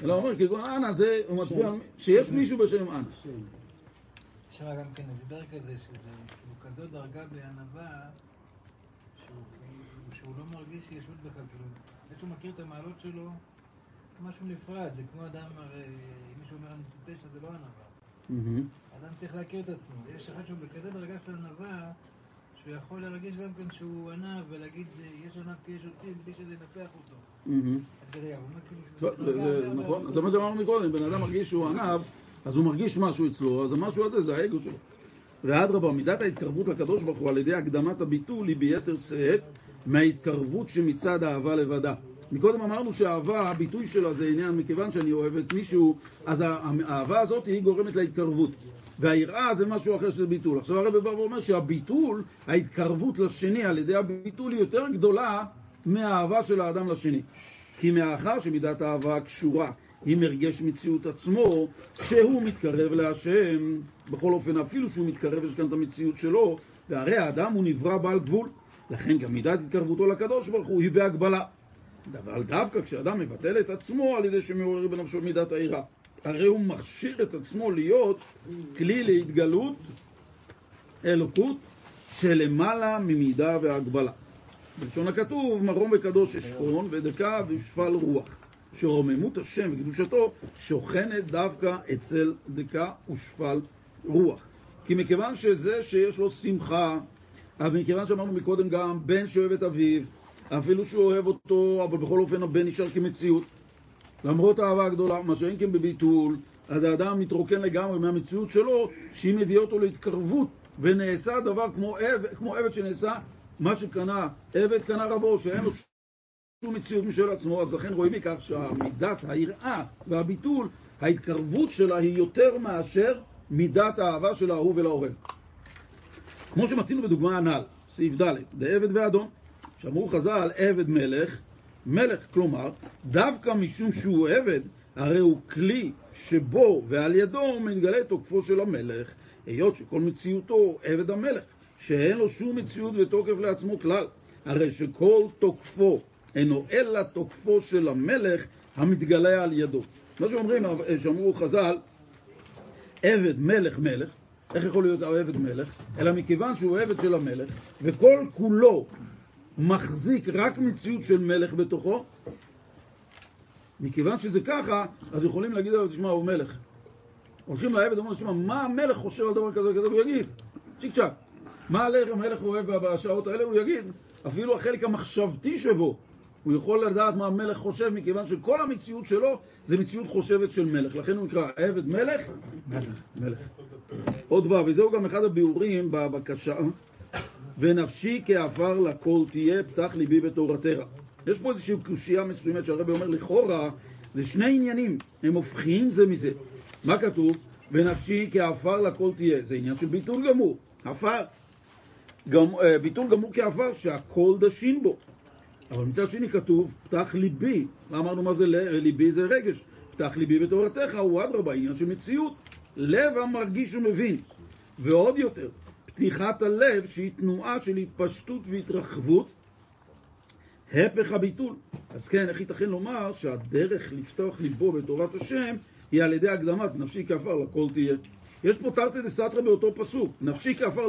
Speaker 1: אלא הוא אומר כגון אנה זה, הוא מצביע שיש מישהו בשם אנה.
Speaker 5: שם גם כן הסבר כזה, שזה כאילו כזו דרגה בענווה, שהוא לא מרגיש ישות בכלל, כאילו, זה שהוא מכיר את המעלות שלו, משהו נפרד, זה כמו אדם, הרי, אם מישהו אומר אני טיפש, זה לא ענווה.
Speaker 1: מהמם.
Speaker 5: אדם צריך להכיר את עצמו. יש אחד שהוא בכזה דרגה של ענווה, שהוא יכול להרגיש גם כן שהוא ענב ולהגיד, יש ענב כי יש אותי, בלי שזה ינפח אותו. כאילו... הרבה
Speaker 1: נכון, זה מה שאמרנו מקודם, בן אדם מרגיש שהוא ענב, אז הוא מרגיש משהו אצלו, אז המשהו הזה זה האגו שלו. ואדרבה, מידת ההתקרבות לקדוש ברוך הוא על ידי הקדמת הביטול היא ביתר שאת מההתקרבות שמצד האהבה לבדה. מקודם אמרנו שהאהבה, הביטוי שלה זה עניין, מכיוון שאני אוהב את מישהו, אז האהבה הזאת היא גורמת להתקרבות. והיראה זה משהו אחר שזה ביטול. עכשיו הרב בא ואומר שהביטול, ההתקרבות לשני על ידי הביטול היא יותר גדולה מהאהבה של האדם לשני. כי מאחר שמידת האהבה קשורה עם הרגש מציאות עצמו, שהוא מתקרב להשם, בכל אופן אפילו שהוא מתקרב יש כאן את המציאות שלו, והרי האדם הוא נברא בעל גבול, לכן גם מידת התקרבותו לקדוש ברוך הוא היא בהגבלה. אבל דווקא כשאדם מבטל את עצמו על ידי שמעורר בנפשו מידת היראה, הרי הוא מכשיר את עצמו להיות כלי להתגלות אלוקות שלמעלה ממידה והגבלה. בלשון הכתוב, מרום וקדוש אשכון ודקה ושפל רוח, שרוממות השם וקדושתו שוכנת דווקא אצל דקה ושפל רוח. כי מכיוון שזה שיש לו שמחה, אבל מכיוון שאמרנו מקודם גם, בן שאוהב את אביו, אפילו שהוא אוהב אותו, אבל בכל אופן הבן נשאר כמציאות. למרות האהבה הגדולה, מה שאין כן בביטול, אז האדם מתרוקן לגמרי מהמציאות שלו, שהיא מביאה אותו להתקרבות, ונעשה דבר כמו עבד, כמו עבד שנעשה, מה שקנה, עבד קנה רבו, שאין לו שום מציאות משל עצמו, אז לכן רואים מכך שהמידת היראה והביטול, ההתקרבות שלה היא יותר מאשר מידת האהבה של האהוב אל האוהב. כמו שמצינו בדוגמה הנ"ל, סעיף ד', לעבד ואדון, שאמרו חז"ל, עבד מלך, מלך, כלומר, דווקא משום שהוא עבד, הרי הוא כלי שבו ועל ידו מתגלה תוקפו של המלך, היות שכל מציאותו עבד המלך, שאין לו שום מציאות ותוקף לעצמו כלל, הרי שכל תוקפו אינו אלא תוקפו של המלך המתגלה על ידו. מה שאומרים, שאמרו חז"ל, עבד מלך מלך, איך יכול להיות עבד מלך? אלא מכיוון שהוא עבד של המלך, וכל כולו מחזיק רק מציאות של מלך בתוכו, מכיוון שזה ככה, אז יכולים להגיד עליו, תשמע, הוא מלך. הולכים לעבד, אומרים, תשמע, מה המלך חושב על דבר כזה וכזה? הוא יגיד, צ'יק צ'אק. מה המלך אוהב בשעות האלה? הוא יגיד. אפילו החלק המחשבתי שבו, הוא יכול לדעת מה המלך חושב, מכיוון שכל המציאות שלו זה מציאות חושבת של מלך. לכן הוא נקרא עבד מלך, מלך. מלך. עוד ו', וזהו גם אחד הביאורים בבקשה, ונפשי כעפר לכל תהיה, פתח ליבי בתורתך. יש פה איזושהי קושייה מסוימת שהרבי אומר, לכאורה, זה שני עניינים, הם הופכים זה מזה. מה כתוב? ונפשי כעפר לכל תהיה. זה עניין של ביטול גמור, עפר. גם, ביטול גמור כעפר, שהכל דשים בו. אבל מצד שני כתוב, פתח ליבי. מה אמרנו מה זה ליבי? זה רגש. פתח ליבי בתורתך, הוא אדרבה, עניין של מציאות. לב המרגיש ומבין. ועוד יותר, פתיחת הלב שהיא תנועה של התפשטות והתרחבות, הפך הביטול. אז כן, איך ייתכן לומר שהדרך לפתוח ליבו בתורת השם היא על ידי הקדמת נפשי כעפר לכל תהיה. יש פה תרתי דסתרא באותו פסוק, נפשי כעפר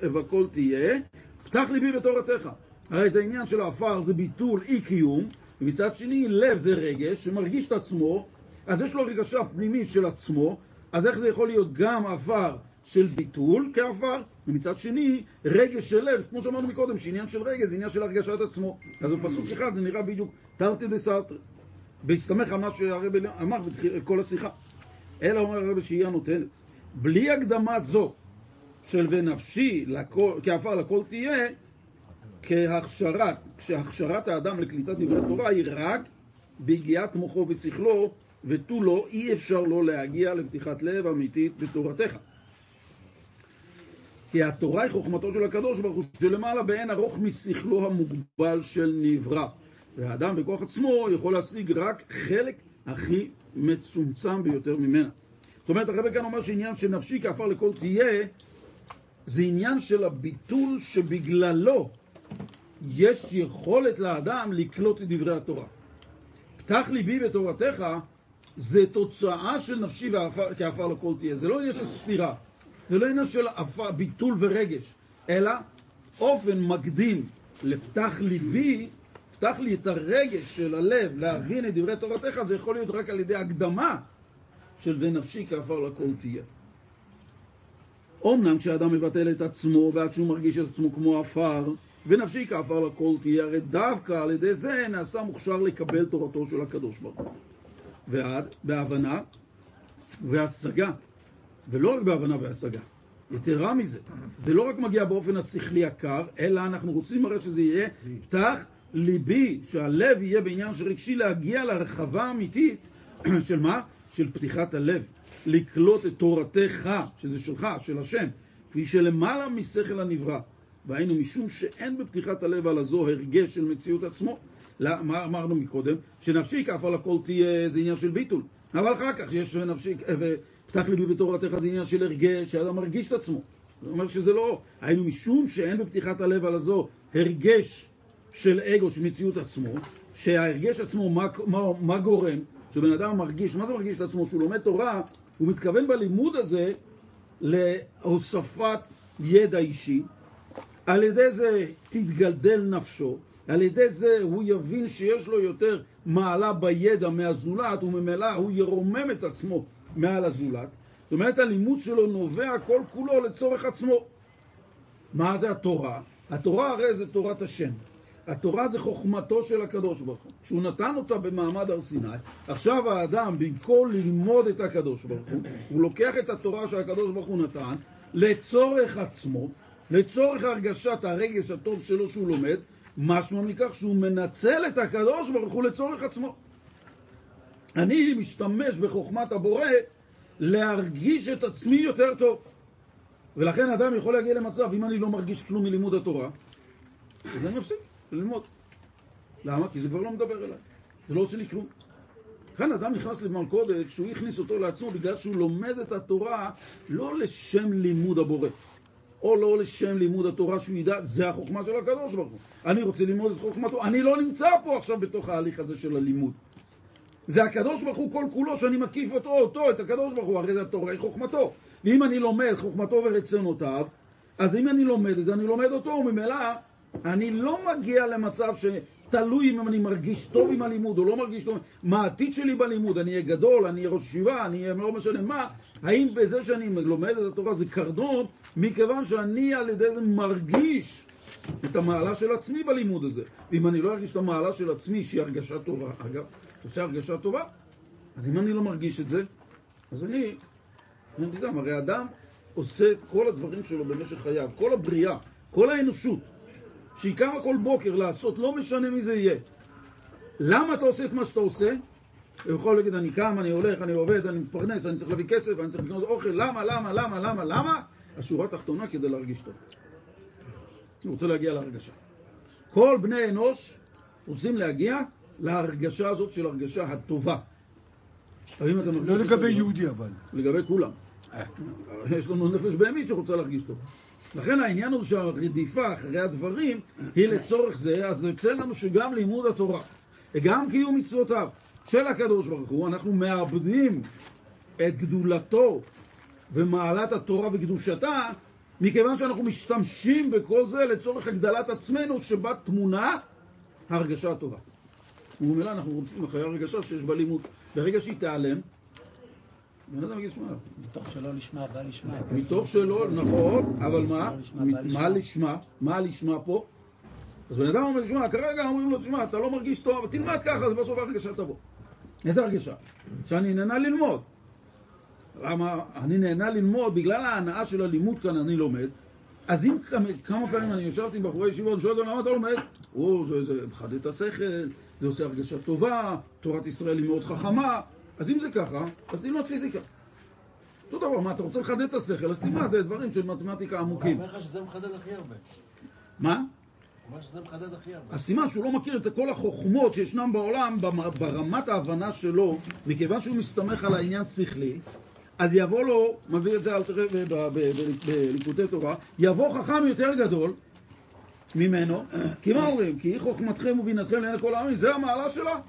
Speaker 1: וכל תהיה, פתח ליבי בתורתך. הרי זה עניין של העפר, זה ביטול אי קיום, ומצד שני לב זה רגש שמרגיש את עצמו, אז יש לו הרגשה פנימית של עצמו, אז איך זה יכול להיות גם עפר של ביטול כעפר, ומצד שני רגש של לב, כמו שאמרנו מקודם, שעניין של רגש זה עניין של הרגשת עצמו. אז בפסוק אחד זה נראה בדיוק תרתי דסתרא, בהסתמך על מה שהרבי אמר בכל השיחה. אלא אומר הרבי שהיא הנותנת. בלי הקדמה זו של ונפשי כעפר לכל תהיה, כהכשרת, כשהכשרת האדם לקליטת דברי תורה היא רק ביגיעת מוחו ושכלו ותו לא, אי אפשר לו להגיע לפתיחת לב אמיתית בתורתך. כי התורה היא חוכמתו של הקדוש ברוך הוא שלמעלה באין ארוך משכלו המוגבל של נברא. והאדם בכוח עצמו יכול להשיג רק חלק הכי מצומצם ביותר ממנה. זאת אומרת, הרב כאן אומר שעניין שנפשי כעפר לכל תהיה, זה עניין של הביטול שבגללו יש יכולת לאדם לקלוט את דברי התורה. פתח ליבי בתורתך זה תוצאה של נפשי כעפר לכל תהיה. זה לא עניין של סתירה, זה לא עניין של ביטול ורגש, אלא אופן מקדים לפתח ליבי, פתח לי את הרגש של הלב להבין את דברי תורתך, זה יכול להיות רק על ידי הקדמה של ונפשי כעפר לכל תהיה. אומנם כשאדם מבטל את עצמו ועד שהוא מרגיש את עצמו כמו עפר, ונפשי כעפר לכל תהיה, הרי דווקא על ידי זה נעשה מוכשר לקבל תורתו של הקדוש ברוך הוא. ועד, בהבנה והשגה, ולא רק בהבנה והשגה. יתרה מזה, זה לא רק מגיע באופן השכלי הקר, אלא אנחנו רוצים הרי שזה יהיה פתח ליבי, שהלב יהיה בעניין של רגשי להגיע להרחבה האמיתית של מה? של פתיחת הלב. לקלוט את תורתך, שזה שלך, של השם, כפי שלמעלה משכל הנברא. והיינו משום שאין בפתיחת הלב על הזו הרגש של מציאות עצמו. לא, מה אמרנו מקודם? שנפשי כף על הכל תהיה, זה עניין של ביטול. אבל אחר כך יש נפשי, ופתח ליבי בתורתך זה עניין של הרגש, שאדם מרגיש את עצמו. זאת אומרת שזה לא, היינו משום שאין בפתיחת הלב על הזו הרגש של אגו, של מציאות עצמו, שההרגש עצמו, מה, מה, מה גורם? שבן אדם מרגיש, מה זה מרגיש את עצמו? שהוא לומד תורה, הוא מתכוון בלימוד הזה להוספת ידע אישי, על ידי זה תתגלדל נפשו, על ידי זה הוא יבין שיש לו יותר מעלה בידע מהזולת, וממילא הוא ירומם את עצמו מעל הזולת. זאת אומרת, הלימוד שלו נובע כל כולו לצורך עצמו. מה זה התורה? התורה הרי זה תורת השם. התורה זה חוכמתו של הקדוש ברוך הוא. כשהוא נתן אותה במעמד הר סיני, עכשיו האדם, במקום ללמוד את הקדוש ברוך הוא, הוא לוקח את התורה שהקדוש ברוך הוא נתן לצורך עצמו, לצורך הרגשת הרגש הטוב שלו שהוא לומד, משמע מכך שהוא מנצל את הקדוש ברוך הוא לצורך עצמו. אני משתמש בחוכמת הבורא להרגיש את עצמי יותר טוב. ולכן אדם יכול להגיע למצב, אם אני לא מרגיש כלום מלימוד התורה, אז אני אפסיק ללמוד. למה? כי זה כבר לא מדבר אליי. זה לא עושה לי כלום. כאן אדם נכנס למלכודת שהוא הכניס אותו לעצמו בגלל שהוא לומד את התורה לא לשם לימוד הבורא. או לא לשם לימוד התורה שהוא ידע, זה החוכמה של הקדוש ברוך הוא. אני רוצה ללמוד את חוכמתו, אני לא נמצא פה עכשיו בתוך ההליך הזה של הלימוד. זה הקדוש ברוך הוא כל כולו שאני מקיף אותו, אותו, את הקדוש ברוך הוא, הרי זה התורה היא חוכמתו. ואם אני לומד חוכמתו ורצונותיו, אז אם אני לומד את זה, אני לומד אותו, וממילא אני לא מגיע למצב שתלוי אם אני מרגיש טוב עם הלימוד או לא מרגיש טוב, מה העתיד שלי בלימוד, אני אהיה גדול, אני אהיה ראש ישיבה, אני אהיה לא משנה מה, האם בזה שאני לומד את התורה זה קרדון, מכיוון שאני על ידי זה מרגיש את המעלה של עצמי בלימוד הזה. ואם אני לא ארגיש את המעלה של עצמי, שהיא הרגשה טובה, אגב, עושה הרגשה טובה, אז אם אני לא מרגיש את זה, אז אני, אני יודע, הרי אדם עושה כל הדברים שלו במשך חייו, כל הבריאה, כל האנושות, שהיא קמה כל בוקר לעשות, לא משנה מי זה יהיה. למה אתה עושה את מה שאתה עושה? הוא יכול להגיד, אני קם, אני הולך, אני עובד, אני מפרנס, אני צריך להביא כסף, אני צריך לקנות אוכל, למה, למה, למה, למה, למה? השורה התחתונה כדי להרגיש טוב. הוא רוצה להגיע להרגשה. כל בני אנוש רוצים להגיע להרגשה הזאת של הרגשה הטובה.
Speaker 6: לא לגבי יהודי אבל.
Speaker 1: לגבי כולם. יש לנו נפש בהמית שרוצה להרגיש טוב. לכן העניין הוא שהרדיפה אחרי הדברים היא לצורך זה, אז יוצא לנו שגם לימוד התורה, וגם קיום מצוותיו של הקדוש ברוך הוא, אנחנו מאבדים את גדולתו ומעלת התורה וקדושתה, מכיוון שאנחנו משתמשים בכל זה לצורך הגדלת עצמנו, שבה תמונה ההרגשה הטובה. וממילא אנחנו רוצים אחרי הרגשה שיש בה לימוד. ברגע שהיא תיעלם, בן אדם יגיד, שמע,
Speaker 7: מתוך שלא לשמה בא לשמה.
Speaker 1: מתוך שלא, נכון, אבל מה? מה לשמה? מה לשמה פה? אז בן אדם אומר, שמע, כרגע אומרים לו, תשמע, אתה לא מרגיש טוב, תלמד ככה, אז בסוף ההרגשה תבוא. איזה הרגשה? שאני נהנה ללמוד. למה? אני נהנה ללמוד, בגלל ההנאה של הלימוד כאן אני לומד. אז אם כמה פעמים אני ישבתי עם בחורי ישיבות, אני שואל אותם, למה אתה לומד? או, זה, זה מחדד את השכל, זה עושה הרגשה טובה, תורת ישראל היא מאוד חכמה. אז אם זה ככה, אז תלמד פיזיקה. אותו דבר, מה, אתה רוצה לחדד את השכל, אז תלמד דברים של מתמטיקה עמוקים.
Speaker 5: הוא אומר לך שזה מחדד הכי הרבה.
Speaker 1: מה?
Speaker 5: אומר שזה מחדד הכי הרבה.
Speaker 1: הסימן שהוא לא מכיר את כל החוכמות שישנם בעולם ברמת ההבנה שלו, מכיוון שהוא מסתמך על העניין שכלי, אז יבוא לו, מביא את זה בליקודי תורה, יבוא חכם יותר גדול ממנו, כי מה אומרים? כי חוכמתכם ובינתכם לעיני כל העמים, זה המעלה שלה.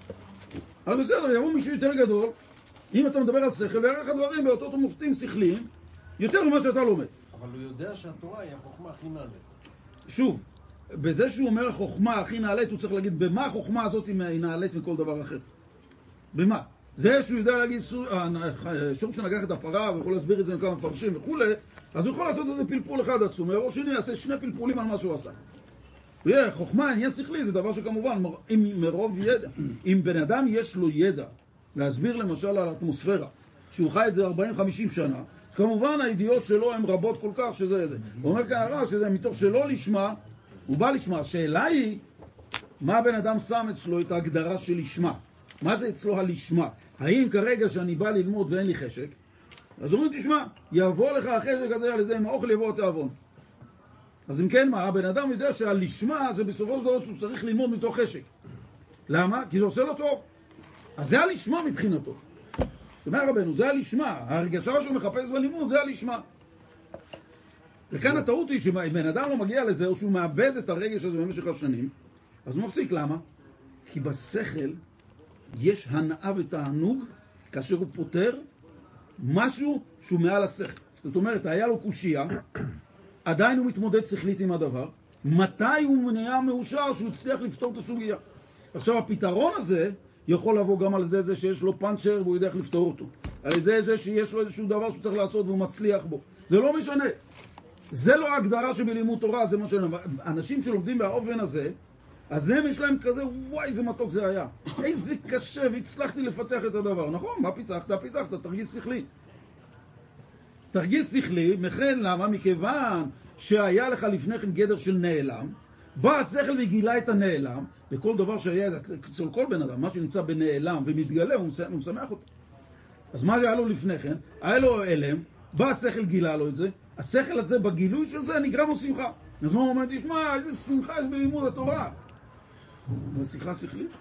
Speaker 1: אז בסדר, יבוא מישהו יותר גדול, אם אתה מדבר על שכל, ויראה לך דברים באותות ומופתים שכליים, יותר ממה שאתה לומד.
Speaker 5: אבל הוא יודע שהתורה היא החוכמה הכי נעלית.
Speaker 1: שוב, בזה שהוא אומר החוכמה הכי נעלית, הוא צריך להגיד במה החוכמה הזאת היא נעלית מכל דבר אחר. במה? זה שהוא יודע להגיד סו- אה, שור שנגח את הפרה ויכול להסביר את זה עם כמה מפרשים וכולי, אז הוא יכול לעשות איזה פלפול אחד עצום, או שני יעשה שני פלפולים על מה שהוא עשה. תראה, חוכמה, עניין שכלי, זה דבר שכמובן, אם מרוב ידע, אם בן אדם יש לו ידע להסביר למשל על האטמוספירה, שהוא חי את זה 40-50 שנה, כמובן הידיעות שלו הן רבות כל כך שזה זה. הוא אומר כאן הרב שזה מתוך שלא לשמה, הוא בא לשמה. השאלה היא, מה הבן אדם שם אצלו את ההגדרה של לשמה? מה זה אצלו הלשמה? האם כרגע שאני בא ללמוד ואין לי חשק, אז אומרים, תשמע, יבוא לך החשק הזה על ידי האוכל יבוא התיאבון. אז אם כן, מה, הבן אדם יודע שהלשמה זה בסופו של דבר שהוא צריך ללמוד מתוך חשק. למה? כי זה עושה לו טוב. אז זה הלשמה מבחינתו. אומר רבנו, זה הלשמה. ההרגשה שהוא מחפש בלימוד זה הלשמה. וכאן הטעות היא שאם בן אדם לא מגיע לזה, או שהוא מאבד את הרגש הזה במשך השנים, אז הוא מפסיק. למה? כי בשכל יש הנאה ותענוג כאשר הוא פותר משהו שהוא מעל השכל. זאת אומרת, היה לו קושייה, עדיין הוא מתמודד שכלית עם הדבר, מתי הוא נהיה מאושר שהוא הצליח לפתור את הסוגיה. עכשיו, הפתרון הזה יכול לבוא גם על זה, זה שיש לו פאנצ'ר והוא יודע איך לפתור אותו. על ידי זה שיש לו איזשהו דבר שהוא צריך לעשות והוא מצליח בו. זה לא משנה. זה לא ההגדרה שבלימוד תורה, זה מה שאני אומר. אנשים שלומדים באופן הזה, אז הם יש להם כזה, וואי, איזה מתוק זה היה. איזה קשה, והצלחתי לפצח את הדבר. נכון, מה פיצחת? פיצחת, תרגיל שכלי. תרגיל שכלי, מכן למה? מכיוון שהיה לך לפני כן גדר של נעלם, בא השכל וגילה את הנעלם, וכל דבר שהיה אצל כל בן אדם, מה שנמצא בנעלם ומתגלה, הוא משמח- הוא אותו. אז מה היה לו לפני כן? היה לו הלם, בא השכל גילה לו את זה, השכל הזה בגילוי של זה נגרם לו שמחה. אז מה הוא אומר? תשמע, איזה שמחה יש בלימוד התורה. זו שיחה שכלית.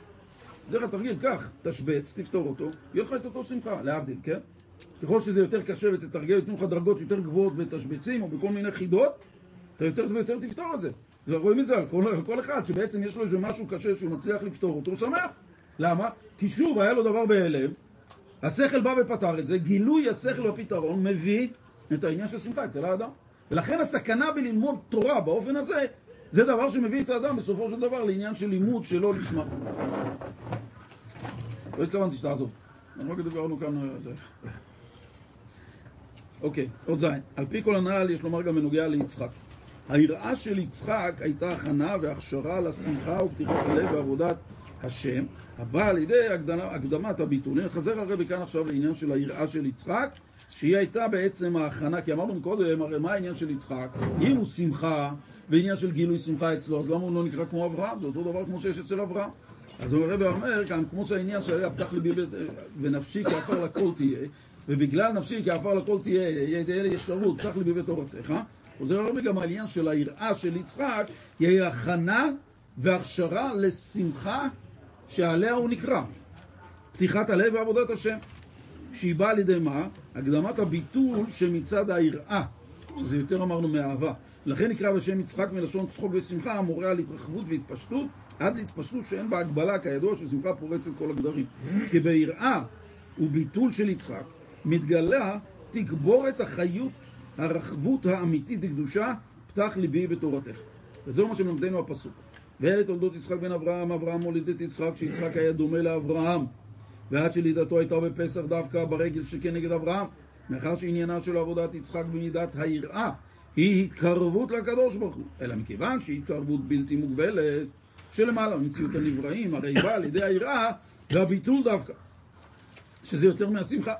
Speaker 1: דרך התרגיל, קח, תשבץ, תפתור אותו, יהיה לך את אותו שמחה, להבדיל, כן? ככל שזה יותר קשה ותתרגל, יתנו לך דרגות יותר גבוהות בתשבצים או בכל מיני חידות, אתה יותר ויותר תפתור את זה. ורואים את זה על כל, על כל אחד, שבעצם יש לו איזה משהו קשה שהוא מצליח לפתור אותו, הוא שמח. למה? כי שוב, היה לו דבר בהלם, השכל בא ופתר את זה, גילוי השכל בפתרון מביא את העניין של שמחה אצל האדם. ולכן הסכנה בללמוד תורה באופן הזה, זה דבר שמביא את האדם בסופו של דבר לעניין של לימוד שלא לשמה. לא התכוונתי שתעזוב. אנחנו רק דיברנו כאן... אה. אוקיי, עוד זין. על פי כל הנ"ל יש לומר גם בנוגע ליצחק. היראה של יצחק הייתה הכנה והכשרה לשמחה ופתיחת הלב ועבודת השם, הבאה על ידי הקדמת הביטול. הנה, חזר הרבי כאן עכשיו לעניין של היראה של יצחק, שהיא הייתה בעצם ההכנה, כי אמרנו קודם, הרי מה העניין של יצחק? אם הוא שמחה, ועניין של גילוי שמחה אצלו, אז למה הוא לא נקרא כמו אברהם? זה אותו דבר כמו שיש אצל אברהם. אז הרבי אומר כאן, כמו שהעניין שהיה פתח ליבי ונפשי כעפר לכל תהיה, ובגלל נפשי כעפר לכל תהיה, אלה יש תרבות, פתח ליבי בתורתך, חוזר הרבה גם העניין של היראה של יצחק, היא הכנה והכשרה לשמחה שעליה הוא נקרא. פתיחת הלב ועבודת השם. שהיא באה על ידי מה? הקדמת הביטול שמצד היראה, שזה יותר אמרנו מאהבה. לכן נקרא בשם יצחק מלשון צחוק ושמחה, המורה על התרחבות והתפשטות, עד להתפשטות שאין בה הגבלה, כידוע ששמחה פורצת כל הגדרים. כי ביראה וביטול של יצחק מתגלה תגבורת החיות, הרחבות האמיתית לקדושה, פתח ליבי בתורתך. וזהו מה שמלמדנו הפסוק. ואלה תולדות יצחק בן אברהם, אברהם מוליד את יצחק, שיצחק היה דומה לאברהם. ועד שלידתו הייתה בפסח דווקא ברגל שכנגד אברהם, מאחר שעניינה של עבודת יצחק במידת היראה היא התקרבות לקדוש ברוך הוא, אלא מכיוון שהיא התקרבות בלתי מוגבלת שלמעלה ממציאות הנבראים, הרי באה על ידי היראה והביטול דווקא, שזה יותר מהשמחה.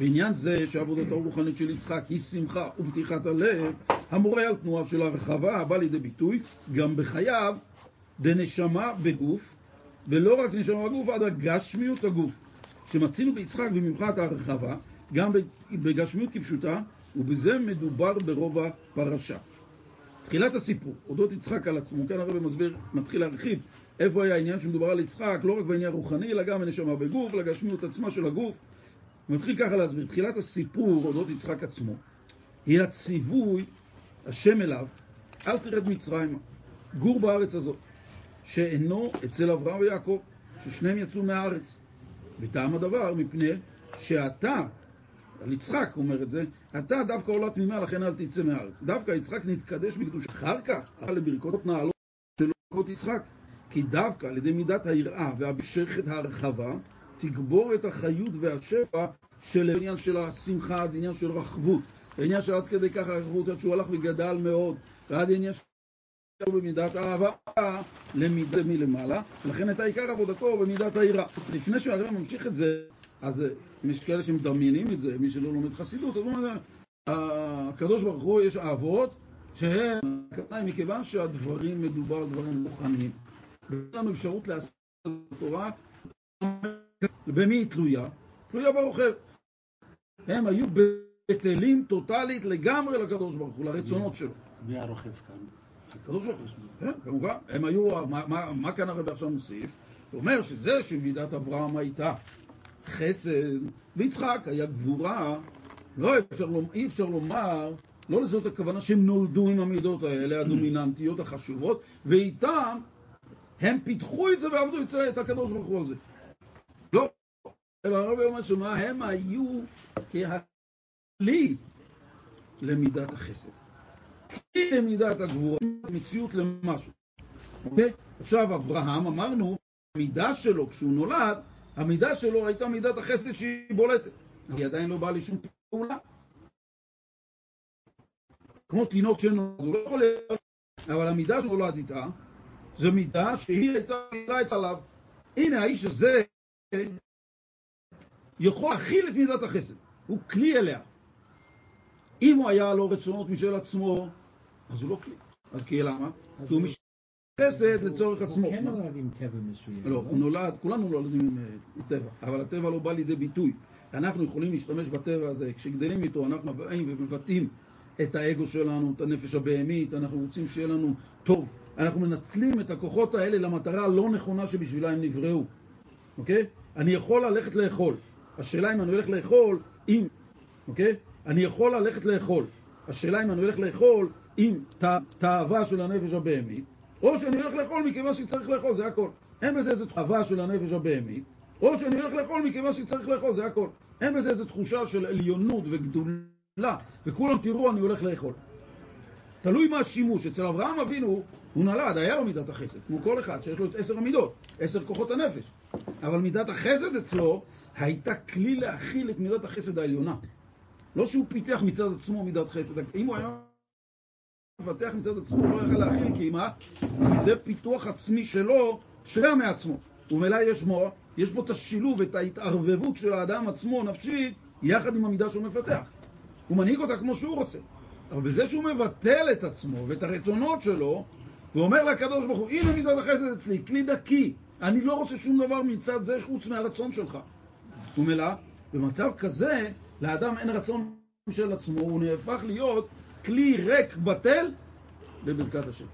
Speaker 1: בעניין זה שעבודתו הרוחנית של יצחק היא שמחה ופתיחת הלב, המורה על תנועה של הרחבה הבא לידי ביטוי גם בחייו דנשמה בגוף, ולא רק נשמה בגוף, עד הגשמיות הגוף. שמצינו ביצחק במיוחד הרחבה, גם בגשמיות כפשוטה, ובזה מדובר ברוב הפרשה. תחילת הסיפור, אודות יצחק על עצמו, כאן הרב מסביר, מתחיל להרחיב איפה היה העניין שמדובר על יצחק, לא רק בעניין רוחני, אלא גם בנשמה בגוף, לגשמיות עצמה של הגוף. מתחיל ככה להסביר, תחילת הסיפור אודות יצחק עצמו, היא הציווי, השם אליו, אל תרד מצרימה, גור בארץ הזאת, שאינו אצל אברהם ויעקב, ששניהם יצאו מהארץ. וטעם הדבר מפני שאתה, על יצחק אומר את זה, אתה דווקא עולה תמימה, לכן אל תצא מהארץ. דווקא יצחק נתקדש בקדוש. אחר כך, לברכות נעלות של ברכות יצחק. כי דווקא על ידי מידת היראה והמשכת ההרחבה, תגבור את החיות והשפע של העניין של השמחה, זה עניין של רחבות. העניין של עד כדי ככה רחבות, עד שהוא הלך וגדל מאוד, ועד העניין של במידת האהבה למידה מלמעלה, ולכן הייתה עיקר עבודתו במידת היראה. לפני שהרב ממשיך את זה, אז יש כאלה שמדמיינים את זה, מי שלא לומד חסידות, אז הוא אומר, הקדוש ברוך הוא יש אהבות שהם, הכוונה מכיוון שהדברים מדובר על דברים מוכנים. ואין לנו אפשרות לעשות את התורה, במי היא תלויה? תלויה ברוכב. הם היו בטלים טוטאלית לגמרי לקדוש ברוך הוא, לרצונות שלו.
Speaker 7: מי הרוכב כאן?
Speaker 1: הקדוש ברוך הוא, כן, כמובן. הם היו, מה, מה, מה כאן הרב עכשיו מוסיף? הוא אומר שזה שמידת אברהם הייתה חסד, ויצחק היה גבורה, לא אפשר, אי אפשר לומר, לא לזאת הכוונה שהם נולדו עם המידות האלה, הדומיננטיות החשובות, ואיתם הם פיתחו את זה ועבדו את הקדוש ברוך הוא על זה. לא, אלא הרב אומר שמה הם היו כהכלי למידת החסד. כלי למידת הגבורה, מציאות למשהו. אוקיי? עכשיו אברהם, אמרנו, המידה שלו כשהוא נולד, המידה שלו הייתה מידת החסד שהיא בולטת. היא עדיין לא באה לשום פעולה. כמו תינוק שנולד, הוא לא יכול להיות, אבל המידה שנולד איתה, זו מידה שהיא הייתה מילה עליו. הנה, האיש הזה יכול להכיל את מידת החסד, הוא כלי אליה. אם הוא היה לו רצונות משל עצמו, אז הוא לא כלי. אז כי למה? כי הוא משל חסד לצורך עצמו.
Speaker 2: הוא כן נולד עם טבע מסוים.
Speaker 1: לא, הוא נולד, כולנו נולדים עם אה, טבע, אבל הטבע לא בא לידי ביטוי. אנחנו יכולים להשתמש בטבע הזה, כשגדלים איתו אנחנו באים ומבטאים את האגו שלנו, את הנפש הבהמית, אנחנו רוצים שיהיה לנו טוב. אנחנו מנצלים את הכוחות האלה למטרה הלא נכונה שבשבילה הם נבראו, אוקיי? אני יכול ללכת לאכול. השאלה אם אני הולך לאכול, אם, אוקיי? אני יכול ללכת לאכול. השאלה אם אני הולך לאכול עם תאווה של הנפש הבהמית, או שאני הולך לאכול מכיוון שצריך לאכול, זה הכל. אין בזה איזו תאווה של הנפש הבהמית, או שאני הולך לאכול מכיוון שצריך לאכול, זה הכל. אין בזה איזו תחושה של עליונות וגדולה, וכולם תראו, אני הולך לאכול. תלוי מה השימוש. אצל אברהם אבינו, הוא נולד, היה לו מידת החסד, כמו כל אחד שיש לו את עשר המידות, עשר כוחות הנפש. אבל מידת החסד אצלו הייתה כלי להכיל את מידת החסד העליונה. לא שהוא פיתח מצד עצמו מידת חסד, אם הוא היה מפתח מצד עצמו, לא יכל להכיל, כי מה? זה פיתוח עצמי שלו, שלה מעצמו. ומילא יש בו, יש בו את השילוב, את ההתערבבות של האדם עצמו, נפשית, יחד עם המידה שהוא מפתח. הוא מנהיג אותה כמו שהוא רוצה. אבל בזה שהוא מבטל את עצמו ואת הרצונות שלו, ואומר לקדוש ברוך הוא, הנה מידת החסד אצלי, כלי דקי, אני לא רוצה שום דבר מצד זה חוץ מהרצון שלך. ומילא, במצב כזה, לאדם אין רצון של עצמו, הוא נהפך להיות כלי ריק בטל בברכת השם.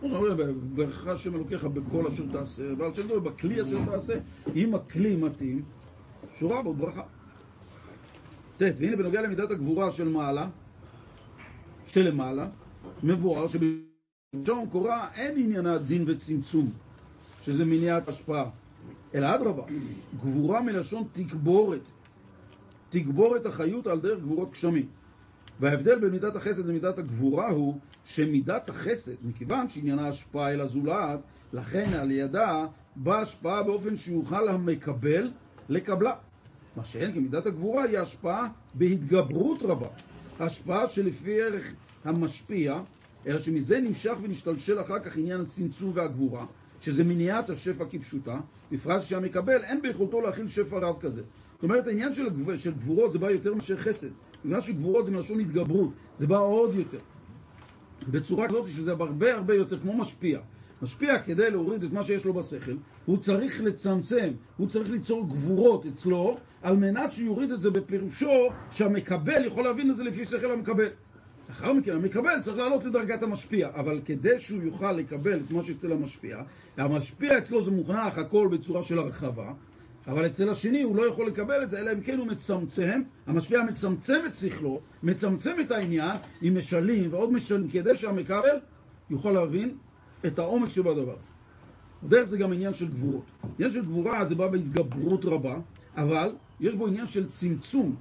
Speaker 1: הוא אומר, ברכך השם אלוקיך בכל אשר תעשה, ועל שם דבר בכלי אשר תעשה, אם הכלי מתאים, שורה בו ברכה. ט', והנה בנוגע למידת הגבורה של מעלה, שלמעלה, מבואר שבשום קורה אין עניינה דין וצמצום, שזה מניעת השפעה, אלא אדרבה, גבורה מלשון תגבורת, תגבורת החיות על דרך גבורות גשמים. וההבדל בין מידת החסד למידת הגבורה הוא שמידת החסד, מכיוון שעניינה השפעה אל הזולת, לכן על ידה באה השפעה באופן שיוכל המקבל לקבלה. מה שאין כמידת הגבורה היא השפעה בהתגברות רבה. השפעה שלפי ערך המשפיע, אלא שמזה נמשך ונשתלשל אחר כך עניין הצמצום והגבורה, שזה מניעת השפע כפשוטה, בפרט שהמקבל אין ביכולתו להכיל שפע רב כזה. זאת אומרת, העניין של. של גבורות זה בא יותר מאשר חסד. בגלל שגבורות זה מלשון התגברות, זה בא עוד יותר. בצורה כזאת שזה הרבה הרבה יותר כמו משפיע. משפיע כדי להוריד את מה שיש לו בשכל, הוא צריך לצמצם, הוא צריך ליצור גבורות אצלו, על מנת שיוריד את זה בפירושו שהמקבל יכול להבין את זה לפי שכל המקבל. לאחר מכן המקבל צריך לעלות לדרגת המשפיע, אבל כדי שהוא יוכל לקבל את מה שאצל המשפיע, המשפיע אצלו זה מוכנח הכל בצורה של הרחבה, אבל אצל השני הוא לא יכול לקבל את זה, אלא אם כן הוא מצמצם, המשפיע מצמצם את שכלו, מצמצם את העניין עם משלים ועוד משלים, כדי שהמקבל יוכל להבין את העומק שבדבר. דרך זה גם עניין של גבורות. עניין של גבורה זה בא בהתגברות רבה, אבל יש בו עניין של צמצום,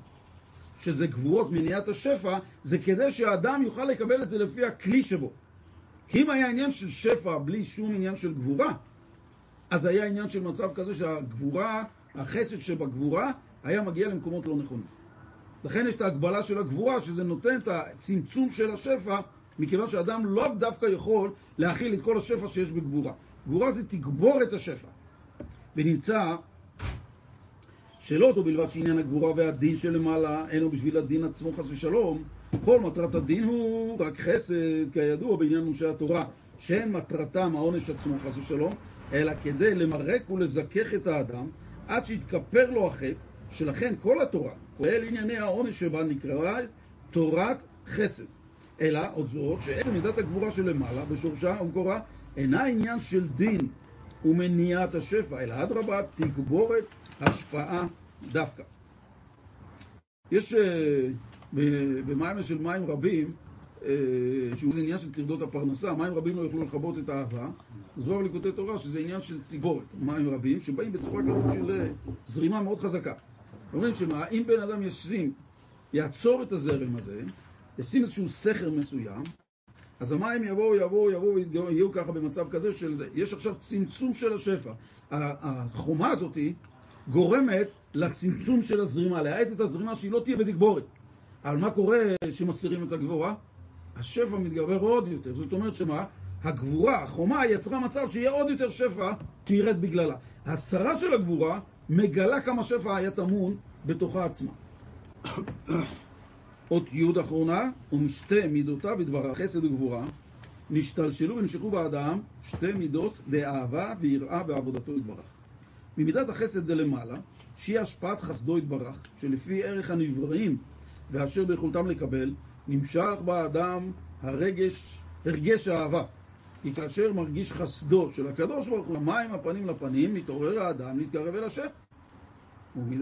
Speaker 1: שזה גבורות מניעת השפע, זה כדי שהאדם יוכל לקבל את זה לפי הכלי שבו. כי אם היה עניין של שפע בלי שום עניין של גבורה, אז היה עניין של מצב כזה שהגבורה, החסד שבגבורה, היה מגיע למקומות לא נכונים. לכן יש את ההגבלה של הגבורה, שזה נותן את הצמצום של השפע, מכיוון שאדם לא דווקא יכול להכיל את כל השפע שיש בגבורה. גבורה זה תגבור את השפע. ונמצא שלא זו בלבד שעניין הגבורה והדין שלמעלה אינו בשביל הדין עצמו חס ושלום, כל מטרת הדין הוא רק חסד, כידוע בעניין מושי התורה, שאין מטרתם העונש עצמו חס ושלום, אלא כדי למרק ולזכך את האדם עד שיתכפר לו החטא, שלכן כל התורה, כולל ענייני העונש שבה נקרא תורת חסד. אלא עוד זאת, שעצם מידת הגבורה שלמעלה, בשורשה ומקורה, אינה עניין של דין ומניעת השפע, אלא אדרבה, תגבורת השפעה דווקא. יש uh, במים של מים רבים, שהוא עניין של טרדות הפרנסה, מים רבים לא יוכלו לכבות את האהבה, באו ליקוטי תורה שזה עניין של תגבורת, מים רבים, שבאים בצורה כזאת של uh, זרימה מאוד חזקה. אומרים שמה, אם בן אדם ישים, יעצור את הזרם הזה, ישים איזשהו סכר מסוים, אז המים יבואו, יבואו, יבואו, יהיו ככה במצב כזה של זה. יש עכשיו צמצום של השפע. החומה הזאת גורמת לצמצום של הזרימה, להאט את הזרימה שהיא לא תהיה בתגבורת. אבל מה קורה שמסירים את הגבורה? השפע מתגבר עוד יותר. זאת אומרת שמה? הגבורה, החומה, יצרה מצב שיהיה עוד יותר שפע שירד בגללה. הסרה של הגבורה מגלה כמה שפע היה טמון בתוכה עצמה. אות י' אחרונה, ומשתי מידותיו בדבר החסד וגבורה, נשתלשלו ונמשכו באדם שתי מידות דאהבה ויראה בעבודתו יתברך. ממידת החסד דלמעלה, שהיא השפעת חסדו יתברך, שלפי ערך הנבראים ואשר ביכולתם לקבל, נמשך באדם הרגש, הרגש האהבה. כי כאשר מרגיש חסדו של הקדוש ברוך הוא, מים הפנים לפנים, מתעורר האדם להתקרב אל השם.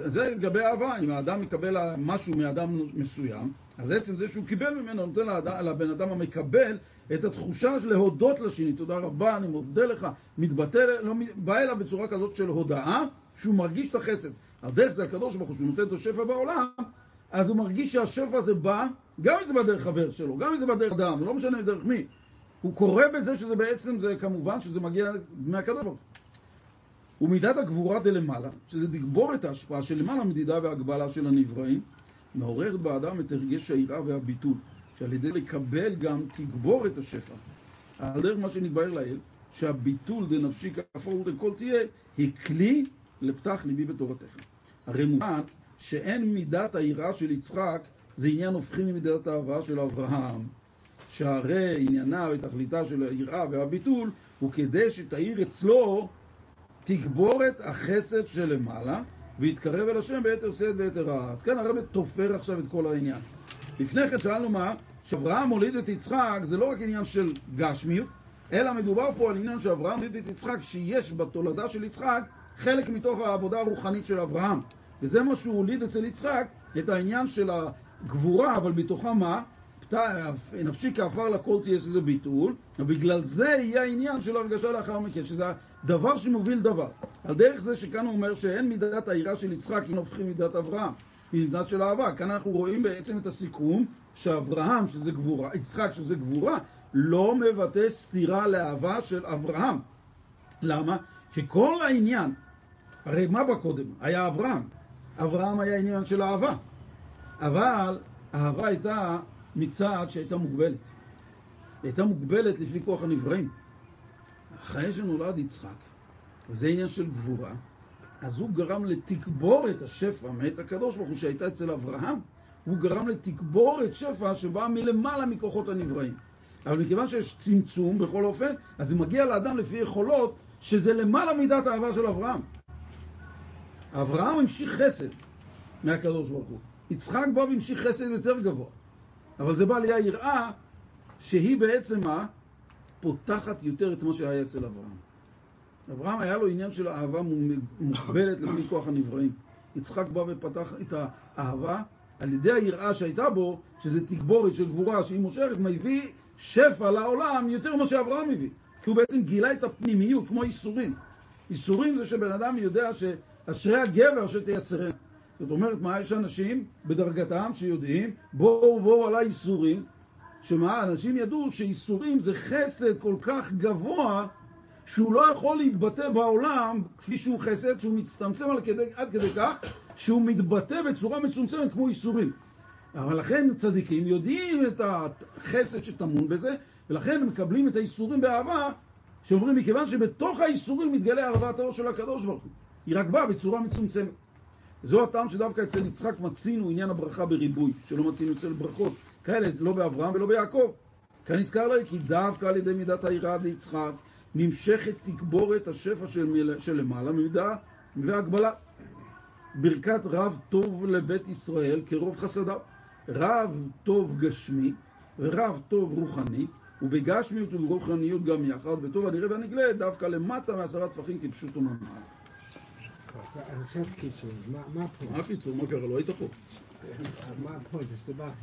Speaker 1: זה לגבי אהבה, אם האדם מקבל משהו מאדם מסוים, אז עצם זה שהוא קיבל ממנו נותן לאדם, לבן אדם המקבל את התחושה של להודות לשני, תודה רבה, אני מודה לך, מתבטא, לא, בא אליו בצורה כזאת של הודאה, שהוא מרגיש את החסד. על דרך זה הקדוש ברוך הוא, שהוא נותן את השפע בעולם, אז הוא מרגיש שהשפע הזה בא, גם אם זה בדרך חבר שלו, גם אם זה בדרך אדם, לא משנה דרך מי. הוא קורא בזה שזה בעצם, זה כמובן שזה מגיע מהקדוש ברוך הוא. ומידת הגבורה דלמעלה, שזה תגבור את ההשפעה של למעלה מדידה והגבלה של הנבראים, מעוררת באדם את הרגש היראה והביטול, שעל ידי לקבל גם תגבור את השפע. על דרך מה שנתבהר לעיל, שהביטול דנפשי כאפור לכל תהיה, היא כלי לפתח ליבי בתורתך. הרי מובן שאין מידת היראה של יצחק, זה עניין הופכי ממידת האהבה של אברהם. שהרי עניינה ותכליתה של היראה והביטול הוא כדי שתאיר אצלו תגבורת החסד שלמעלה, ויתקרב אל השם ביתר שאת ויתר רעה. אז כן, הרב תופר עכשיו את כל העניין. לפני כן שאלנו מה? שאברהם הוליד את יצחק זה לא רק עניין של גשמיות, אלא מדובר פה על עניין שאברהם הוליד את יצחק, שיש בתולדה של יצחק חלק מתוך העבודה הרוחנית של אברהם. וזה מה שהוא הוליד אצל יצחק, את העניין של הגבורה, אבל בתוכה מה? נפשי כעפר לכל תהיה שזה ביטול, ובגלל זה יהיה העניין של הרגשה לאחר מכן, שזה דבר שמוביל דבר. על דרך זה שכאן הוא אומר שאין מידת העירה של יצחק, היא נופכים מידת אברהם, היא מידת של אהבה. כאן אנחנו רואים בעצם את הסיכום שאברהם, שזה גבורה, יצחק, שזה גבורה, לא מבטא סתירה לאהבה של אברהם. למה? כי כל העניין, הרי מה בא קודם? היה אברהם. אברהם היה עניין של אהבה. אבל אהבה הייתה מצד שהייתה מוגבלת. היא הייתה מוגבלת לפי כוח הנבראים. אחרי שנולד יצחק, וזה עניין של גבורה, אז הוא גרם לתקבורת השפע מאת הקדוש ברוך הוא שהייתה אצל אברהם, הוא גרם לתקבורת שפע שבאה מלמעלה מכוחות הנבראים. אבל מכיוון שיש צמצום בכל אופן, אז זה מגיע לאדם לפי יכולות שזה למעלה מידת האהבה של אברהם. אברהם המשיך חסד מהקדוש ברוך הוא. יצחק בא והמשיך חסד יותר גבוה. אבל זה בא לי היראה שהיא בעצם מה? פותחת יותר את מה שהיה אצל אברהם. אברהם היה לו עניין של אהבה מוגבלת לפי כוח הנבראים. יצחק בא ופתח את האהבה על ידי היראה שהייתה בו, שזה תגבורת של גבורה שהיא מושכת, מביא שפע לעולם יותר ממה שאברהם מביא. כי הוא בעצם גילה את הפנימיות, כמו איסורים. איסורים זה שבן אדם יודע שאשרי הגבר שתייסרן. זאת אומרת, מה, יש אנשים בדרגתם שיודעים, בואו בואו על האיסורים, שמה, אנשים ידעו שאיסורים זה חסד כל כך גבוה, שהוא לא יכול להתבטא בעולם כפי שהוא חסד, שהוא מצטמצם כדי, עד כדי כך שהוא מתבטא בצורה מצומצמת כמו איסורים. אבל לכן צדיקים יודעים את החסד שטמון בזה, ולכן הם מקבלים את האיסורים באהבה, שאומרים מכיוון שבתוך האיסורים מתגלה אהבת האור של הקדוש ברוך הוא. היא רק באה בצורה מצומצמת. זו הטעם שדווקא אצל יצחק מצינו עניין הברכה בריבוי, שלא מצינו אצל ברכות כאלה, לא באברהם ולא ביעקב. כאן נזכר להם כי דווקא על ידי מידת היראה ליצחק נמשכת תקבורת השפע של, של למעלה ממידה והגבלה. ברכת רב טוב לבית ישראל כרוב חסדיו. רב טוב גשמי ורב טוב רוחני, ובגשמיות וברוחניות גם יחד, וטוב הנראה והנגלה דווקא למטה מעשרה טפחים כפשוט וממש.
Speaker 2: עכשיו קיצור, מה מה פה?
Speaker 1: מה קיצור? מה קרה? לא היית פה.
Speaker 2: מה הפוינט? הסתבכתי.